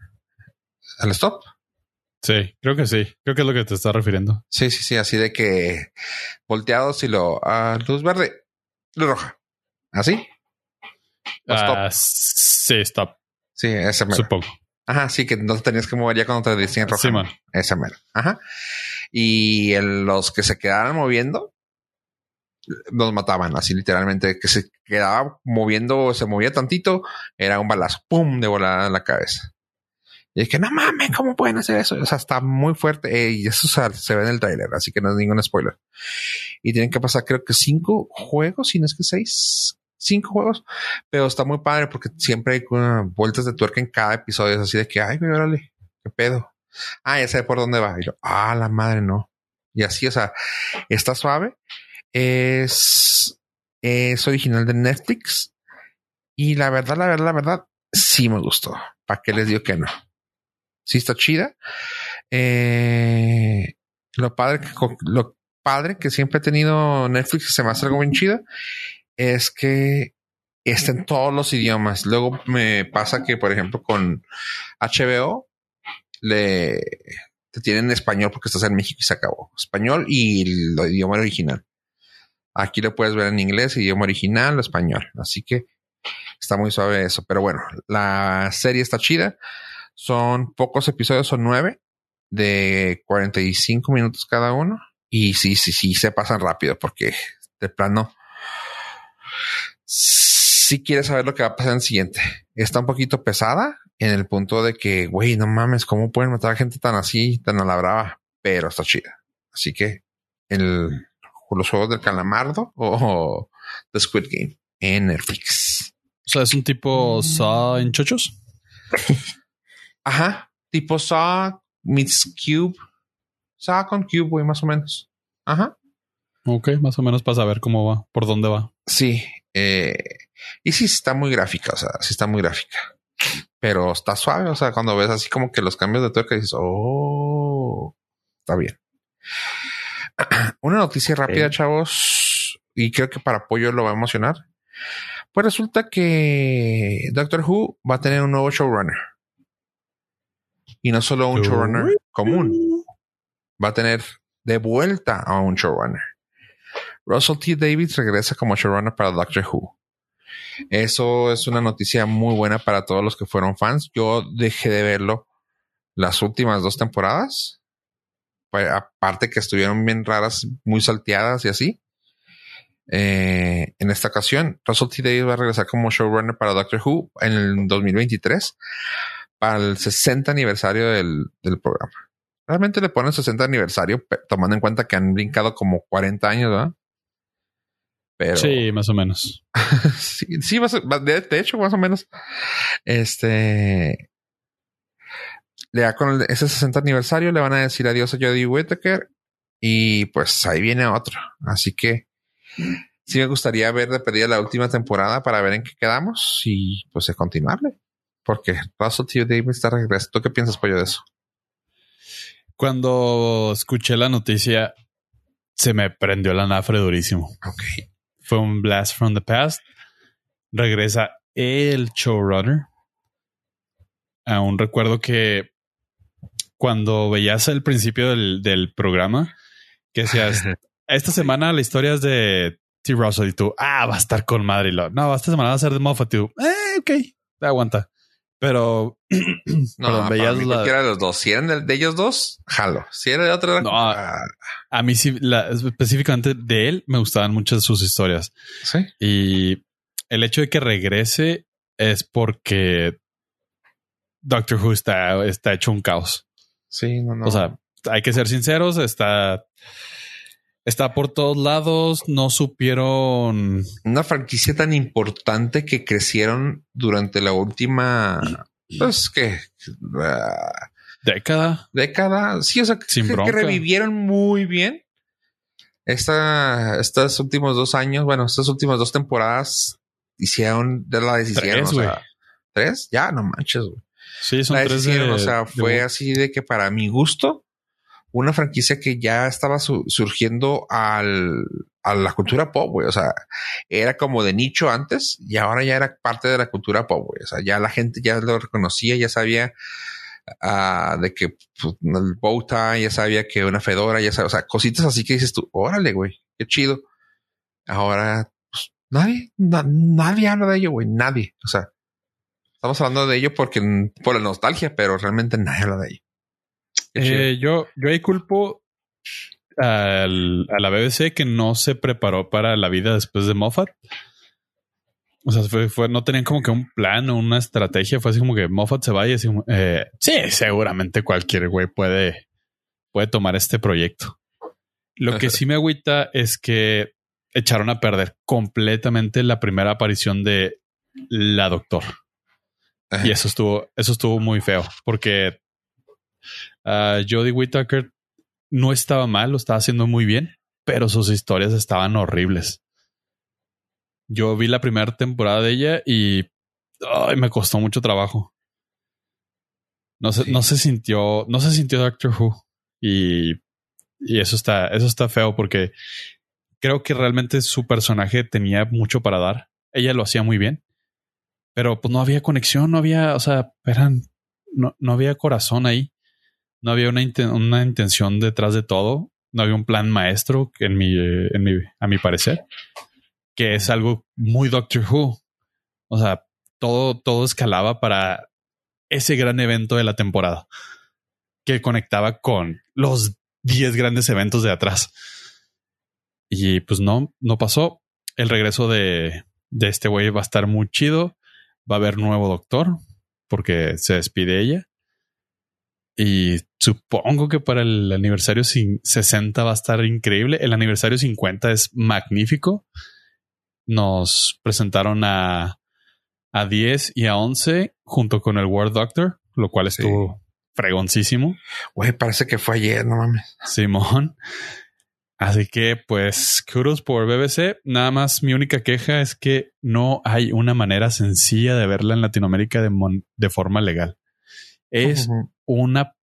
El stop. Sí, creo que sí. Creo que es lo que te estás refiriendo. Sí, sí, sí. Así de que volteados y lo a luz verde, luz roja. ¿Así? Uh, sí, stop. Sí, ese mero. Supongo. Ajá, sí, que no te tenías que mover ya cuando te decían roja. Sí, man. Ese mero. Ajá. Y los que se quedaran moviendo, nos mataban así literalmente, que se quedaba moviendo, se movía tantito, era un balazo, pum, de volada en la cabeza. Y es que no mames, ¿cómo pueden hacer eso? O sea, está muy fuerte y eso se, ve en el trailer, así que no es ningún spoiler. Y tienen que pasar, creo que cinco juegos, si no es que seis, cinco juegos, pero está muy padre porque siempre hay vueltas de tuerca en cada episodio. Es así de que, ay, güey, órale, qué pedo. Ah, ya sé por dónde va. Y yo, ah, la madre no. Y así, o sea, está suave. Es, es original de Netflix. Y la verdad, la verdad, la verdad, sí me gustó. ¿Para qué les digo que no? Sí está chida. Eh, lo padre que lo padre que siempre he tenido Netflix se me hace algo bien chido es que está en todos los idiomas. Luego me pasa que, por ejemplo, con HBO le te tienen en español porque estás en México y se acabó. Español y el, idioma original. Aquí lo puedes ver en inglés, idioma original, español. Así que está muy suave eso. Pero bueno, la serie está chida. Son pocos episodios, son nueve de 45 minutos cada uno. Y sí, sí, sí, se pasan rápido porque de plano, si quieres saber lo que va a pasar en el siguiente. Está un poquito pesada en el punto de que, güey, no mames, ¿cómo pueden matar a gente tan así, tan a la brava? Pero está chida. Así que el, los juegos del calamardo o The Squid Game en Netflix. O sea, es un tipo Saw en chochos. Ajá, tipo Saw meets Cube. Saw con Cube, güey, más o menos. Ajá. Ok, más o menos para saber cómo va, por dónde va. Sí. Eh, y sí está muy gráfica, o sea, sí está muy gráfica. Pero está suave, o sea, cuando ves así como que los cambios de tuerca dices, oh, está bien. Una noticia rápida, chavos, y creo que para apoyo lo va a emocionar. Pues resulta que Doctor Who va a tener un nuevo showrunner. Y no solo un showrunner común. Va a tener de vuelta a un showrunner. Russell T. Davis regresa como showrunner para Doctor Who. Eso es una noticia muy buena para todos los que fueron fans. Yo dejé de verlo las últimas dos temporadas. Pues, aparte que estuvieron bien raras, muy salteadas y así. Eh, en esta ocasión, Russell T. Davis va a regresar como showrunner para Doctor Who en el 2023 el 60 aniversario del, programa. Realmente le ponen 60 aniversario, tomando en cuenta que han brincado como 40 años, ¿verdad? Pero... Sí, más o menos. sí, de, hecho, más o menos. Este. Le da con ese 60 aniversario, le van a decir adiós a Jodie Whittaker y pues ahí viene otro. Así que sí me gustaría ver de pedir la última temporada para ver en qué quedamos y pues es continuarle porque Russell T. Davis está regreso. ¿Tú qué piensas, Pollo, de eso? Cuando escuché la noticia, se me prendió la nafre durísimo. Ok. Fue un blast from the past. Regresa el showrunner. Aún recuerdo que cuando veías el principio del, programa, que decías, esta semana la historia es de T. Russell y tú, ah, va a estar con madre. no, esta semana va a ser de Moffat. Y tú, eh, ok, te aguanta Pero No, Perdón, para veías mí la- cualquiera de los dos. Si eran de, de ellos dos, jalo. Si era de otro, era- No, ah, a mí sí, la- específicamente de él, me gustaban muchas sus historias. sí. Y el hecho de que regrese es porque Doctor Who está, está hecho un caos. Sí, no, no. O sea, hay que ser sinceros, está, está por todos lados, no supieron una franquicia tan importante que crecieron durante la última, pues que ah, década. década. Sí, o sea, que, Sin que bronca. revivieron muy bien. Esta, estos últimos dos años, bueno, estas últimas dos temporadas hicieron de la decisión. Tres, o sea, güey. tres, ya no manches, güey. Sí, son La tres de, o sea, de- fue así de que para mi gusto, una franquicia que ya estaba su- surgiendo al, a la cultura pop, güey. O sea, era como de nicho antes y ahora ya era parte de la cultura pop, güey. O sea, ya la gente ya lo reconocía, ya sabía ah, de que pues, el bow ya sabía que una fedora, ya sabía, o sea, cositas así que dices tú, órale, güey, qué chido. Ahora, pues, nadie, na- nadie habla de ello, güey, nadie. O sea, estamos hablando de ello porque por la nostalgia, pero realmente nadie habla de ello. Eh, yo, yo ahí culpo al- a la BBC que no se preparó para la vida después de Moffat. O sea, fue, fue- no tenían como que un plan o una estrategia. Fue así como que Moffat se va y así eh, sí, seguramente cualquier güey puede, puede tomar este proyecto. Lo que sí me agüita es que echaron a perder completamente la primera aparición de la doctor. Ajá. Y eso estuvo, eso estuvo muy feo porque ah, Jodie Whittaker no estaba mal, lo estaba haciendo muy bien, pero sus historias estaban horribles. Yo vi la primera temporada de ella y ay, me costó mucho trabajo. No se, Sí. no se sintió, no se sintió Doctor Who. Y, y eso está, eso está feo porque creo que realmente su personaje tenía mucho para dar. Ella lo hacía muy bien, pero pues no había conexión, no había, o sea, eran, no, no había corazón ahí. No había una, una intención detrás de todo. No había un plan maestro en mi, en mi, a mi parecer, que es algo muy Doctor Who. O sea, todo, todo escalaba para ese gran evento de la temporada que conectaba con los 10 grandes eventos de atrás. Y pues no, no pasó. El regreso de, de este güey va a estar muy chido. Va a haber nuevo doctor porque se despide ella. Y supongo que para el aniversario cin- 60 va a estar increíble. El aniversario 50 es magnífico. Nos presentaron a, a 10 y a 11 junto con el World Doctor, lo cual Sí. estuvo fregoncísimo. Güey, parece que fue ayer, no mames. Simón. Así que, pues, kudos por BBC. Nada más mi única queja es que no hay una manera sencilla de verla en Latinoamérica de, mon- de forma legal. Es una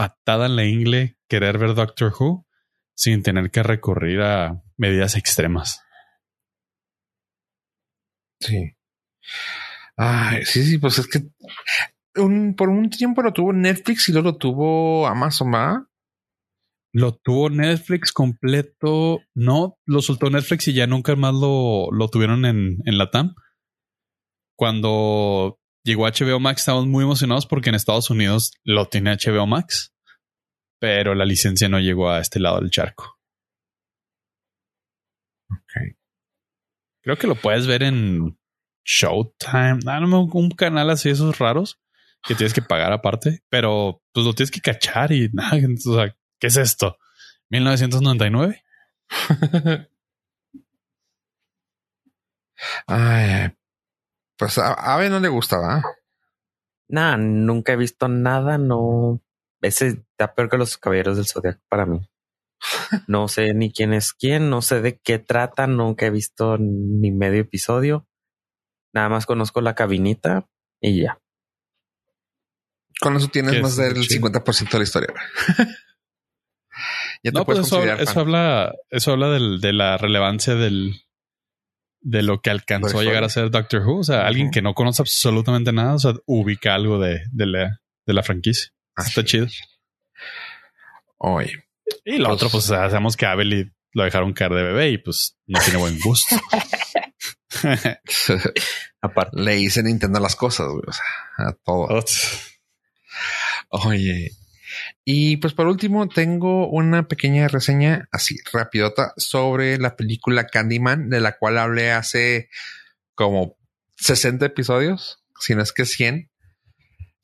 patada en la ingle querer ver Doctor Who sin tener que recurrir a medidas extremas. Sí. Ay, sí, sí, pues es que un- por un tiempo lo tuvo Netflix y luego lo tuvo Amazon, ¿verdad? Lo tuvo Netflix completo. No, lo soltó Netflix y ya nunca más lo, lo tuvieron en, en la TAM. Cuando llegó HBO Max, estábamos muy emocionados porque en Estados Unidos lo tiene HBO Max, pero la licencia no llegó a este lado del charco. Ok. Creo que lo puedes ver en Showtime, ah, no, un canal así, esos raros que tienes que pagar aparte, pero pues lo tienes que cachar y nada. O sea, ¿qué es esto? 1999. Ay, pues a a Ave no le gustaba. Nah, nunca he visto nada, no. Ese está peor que los caballeros del zodiaco para mí. No sé ni quién es quién, no sé de qué trata, nunca he visto ni medio episodio. Nada más conozco la cabinita y ya. Con eso tienes más del muy chido. 50% de la historia. ya te No, pues puedes eso, considerar eso fan. habla, eso habla del- de la relevancia del de lo que alcanzó a llegar a ser Doctor Who. O sea, alguien que no conoce absolutamente nada, o sea, ubica algo de, de la, de la franquicia. Está chido. Oye, Y lo Pues- otro, pues sabemos que Abel lo dejaron caer de bebé y pues no tiene buen gusto. Aparte. Le hice Nintendo las cosas, güey. O sea, a todo. Oye. Y pues por último, tengo una pequeña reseña así rapidota sobre la película Candyman, de la cual hablé hace como 60 episodios, si no es que 100.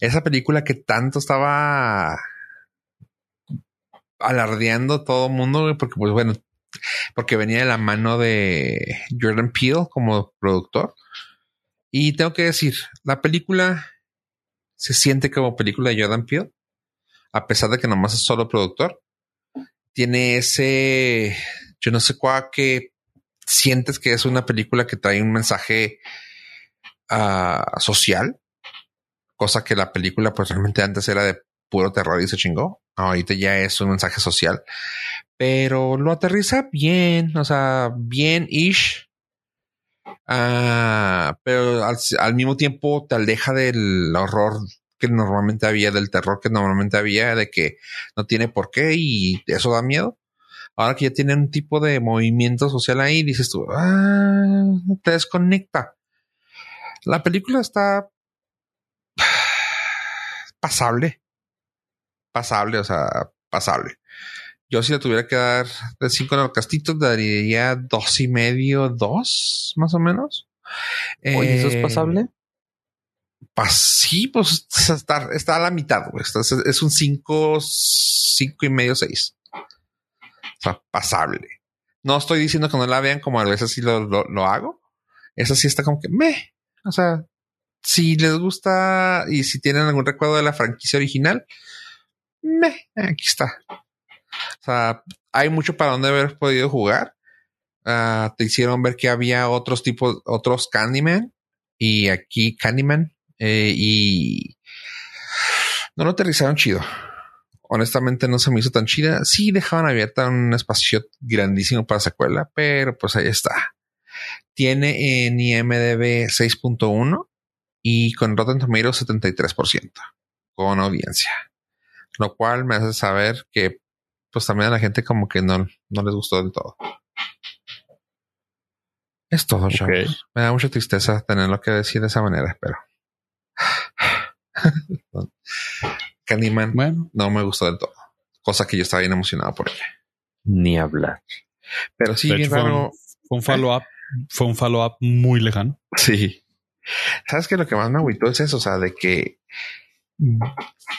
Esa película que tanto estaba alardeando todo el mundo, porque pues bueno, porque venía de la mano de Jordan Peele como productor. Y tengo que decir, la película se siente como película de Jordan Peele, a pesar de que nomás es solo productor. Tiene ese, yo no sé cuál que sientes que es una película que trae un mensaje uh, social, cosa que la película pues realmente antes era de puro terror y se chingó. Ahorita ya es un mensaje social, pero lo aterriza bien, o sea, bien ish. Ah, pero al, al, mismo tiempo te aleja del horror que normalmente había, del terror que normalmente había, de que no tiene por qué y eso da miedo. Ahora que ya tiene un tipo de movimiento social ahí, dices tú, ah, te desconecta. La película está pasable. Pasable, o sea, pasable. Yo si le tuviera que dar de cinco en el castito, daría dos y medio, dos, más o menos. Oye, ¿eso es pasable? Pues sí, pues está, está a la mitad, güey. Es un cinco, cinco y medio, seis. O sea, pasable. No estoy diciendo que no la vean como a veces sí lo, lo, lo hago. Esa sí está como que me. O sea, si les gusta y si tienen algún recuerdo de la franquicia original, aquí está. O sea, hay mucho para donde haber podido jugar. Uh, te hicieron ver que había otros tipos, otros Candyman y aquí Candyman eh, y no lo aterrizaron chido. Honestamente no se me hizo tan chida. Sí dejaban abierta un espacio grandísimo para secuela, pero pues ahí está. Tiene en IMDB 6.1 y con Rotten Tomatoes 73% con audiencia. Lo cual me hace saber que pues también a la gente como que no, no les gustó del todo. Es todo, chavos. Me da mucha tristeza tenerlo que decir de esa manera, pero. Candyman bueno. no me gustó del todo. Cosa que yo estaba bien emocionado por ella. Ni hablar. Pero sí, bien raro. Un, fue un follow-up. Fue un follow-up muy lejano. Sí. ¿Sabes que Lo que más me agüitó es eso, o sea, de que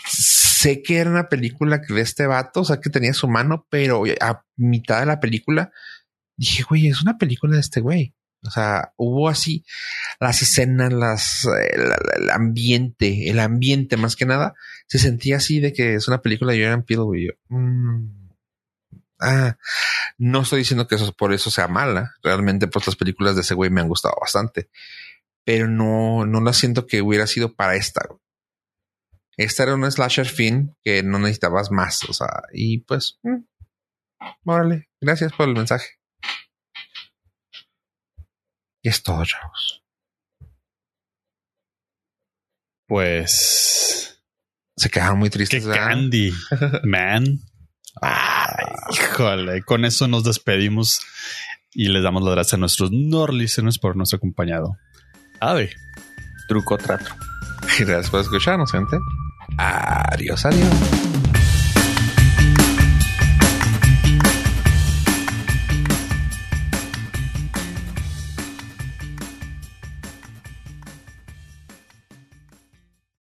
sé que era una película de este vato, o sea, que tenía su mano, pero a mitad de la película dije, güey, es una película de este güey. O sea, hubo así las escenas, las, el, el, ambiente, el ambiente más que nada, se sentía así de que es una película de Jordan Peele, güey. Yo, mmm, ah, no estoy diciendo que eso por eso sea mala. Realmente, pues las películas de ese güey me han gustado bastante, pero no, no la siento que hubiera sido para esta. Güey. Esta era una slasher fin que no necesitabas más, o sea, y pues, mmm, órale, gracias por el mensaje. Y es todo, chavos. Pues. Se quedaron muy tristes. Qué candy, man. Ay, híjole, con eso nos despedimos y les damos las gracias a nuestros Nord listeners por nuestro acompañado. Ave. Truco trato. Gracias por escucharnos, gente. Adiós, adiós.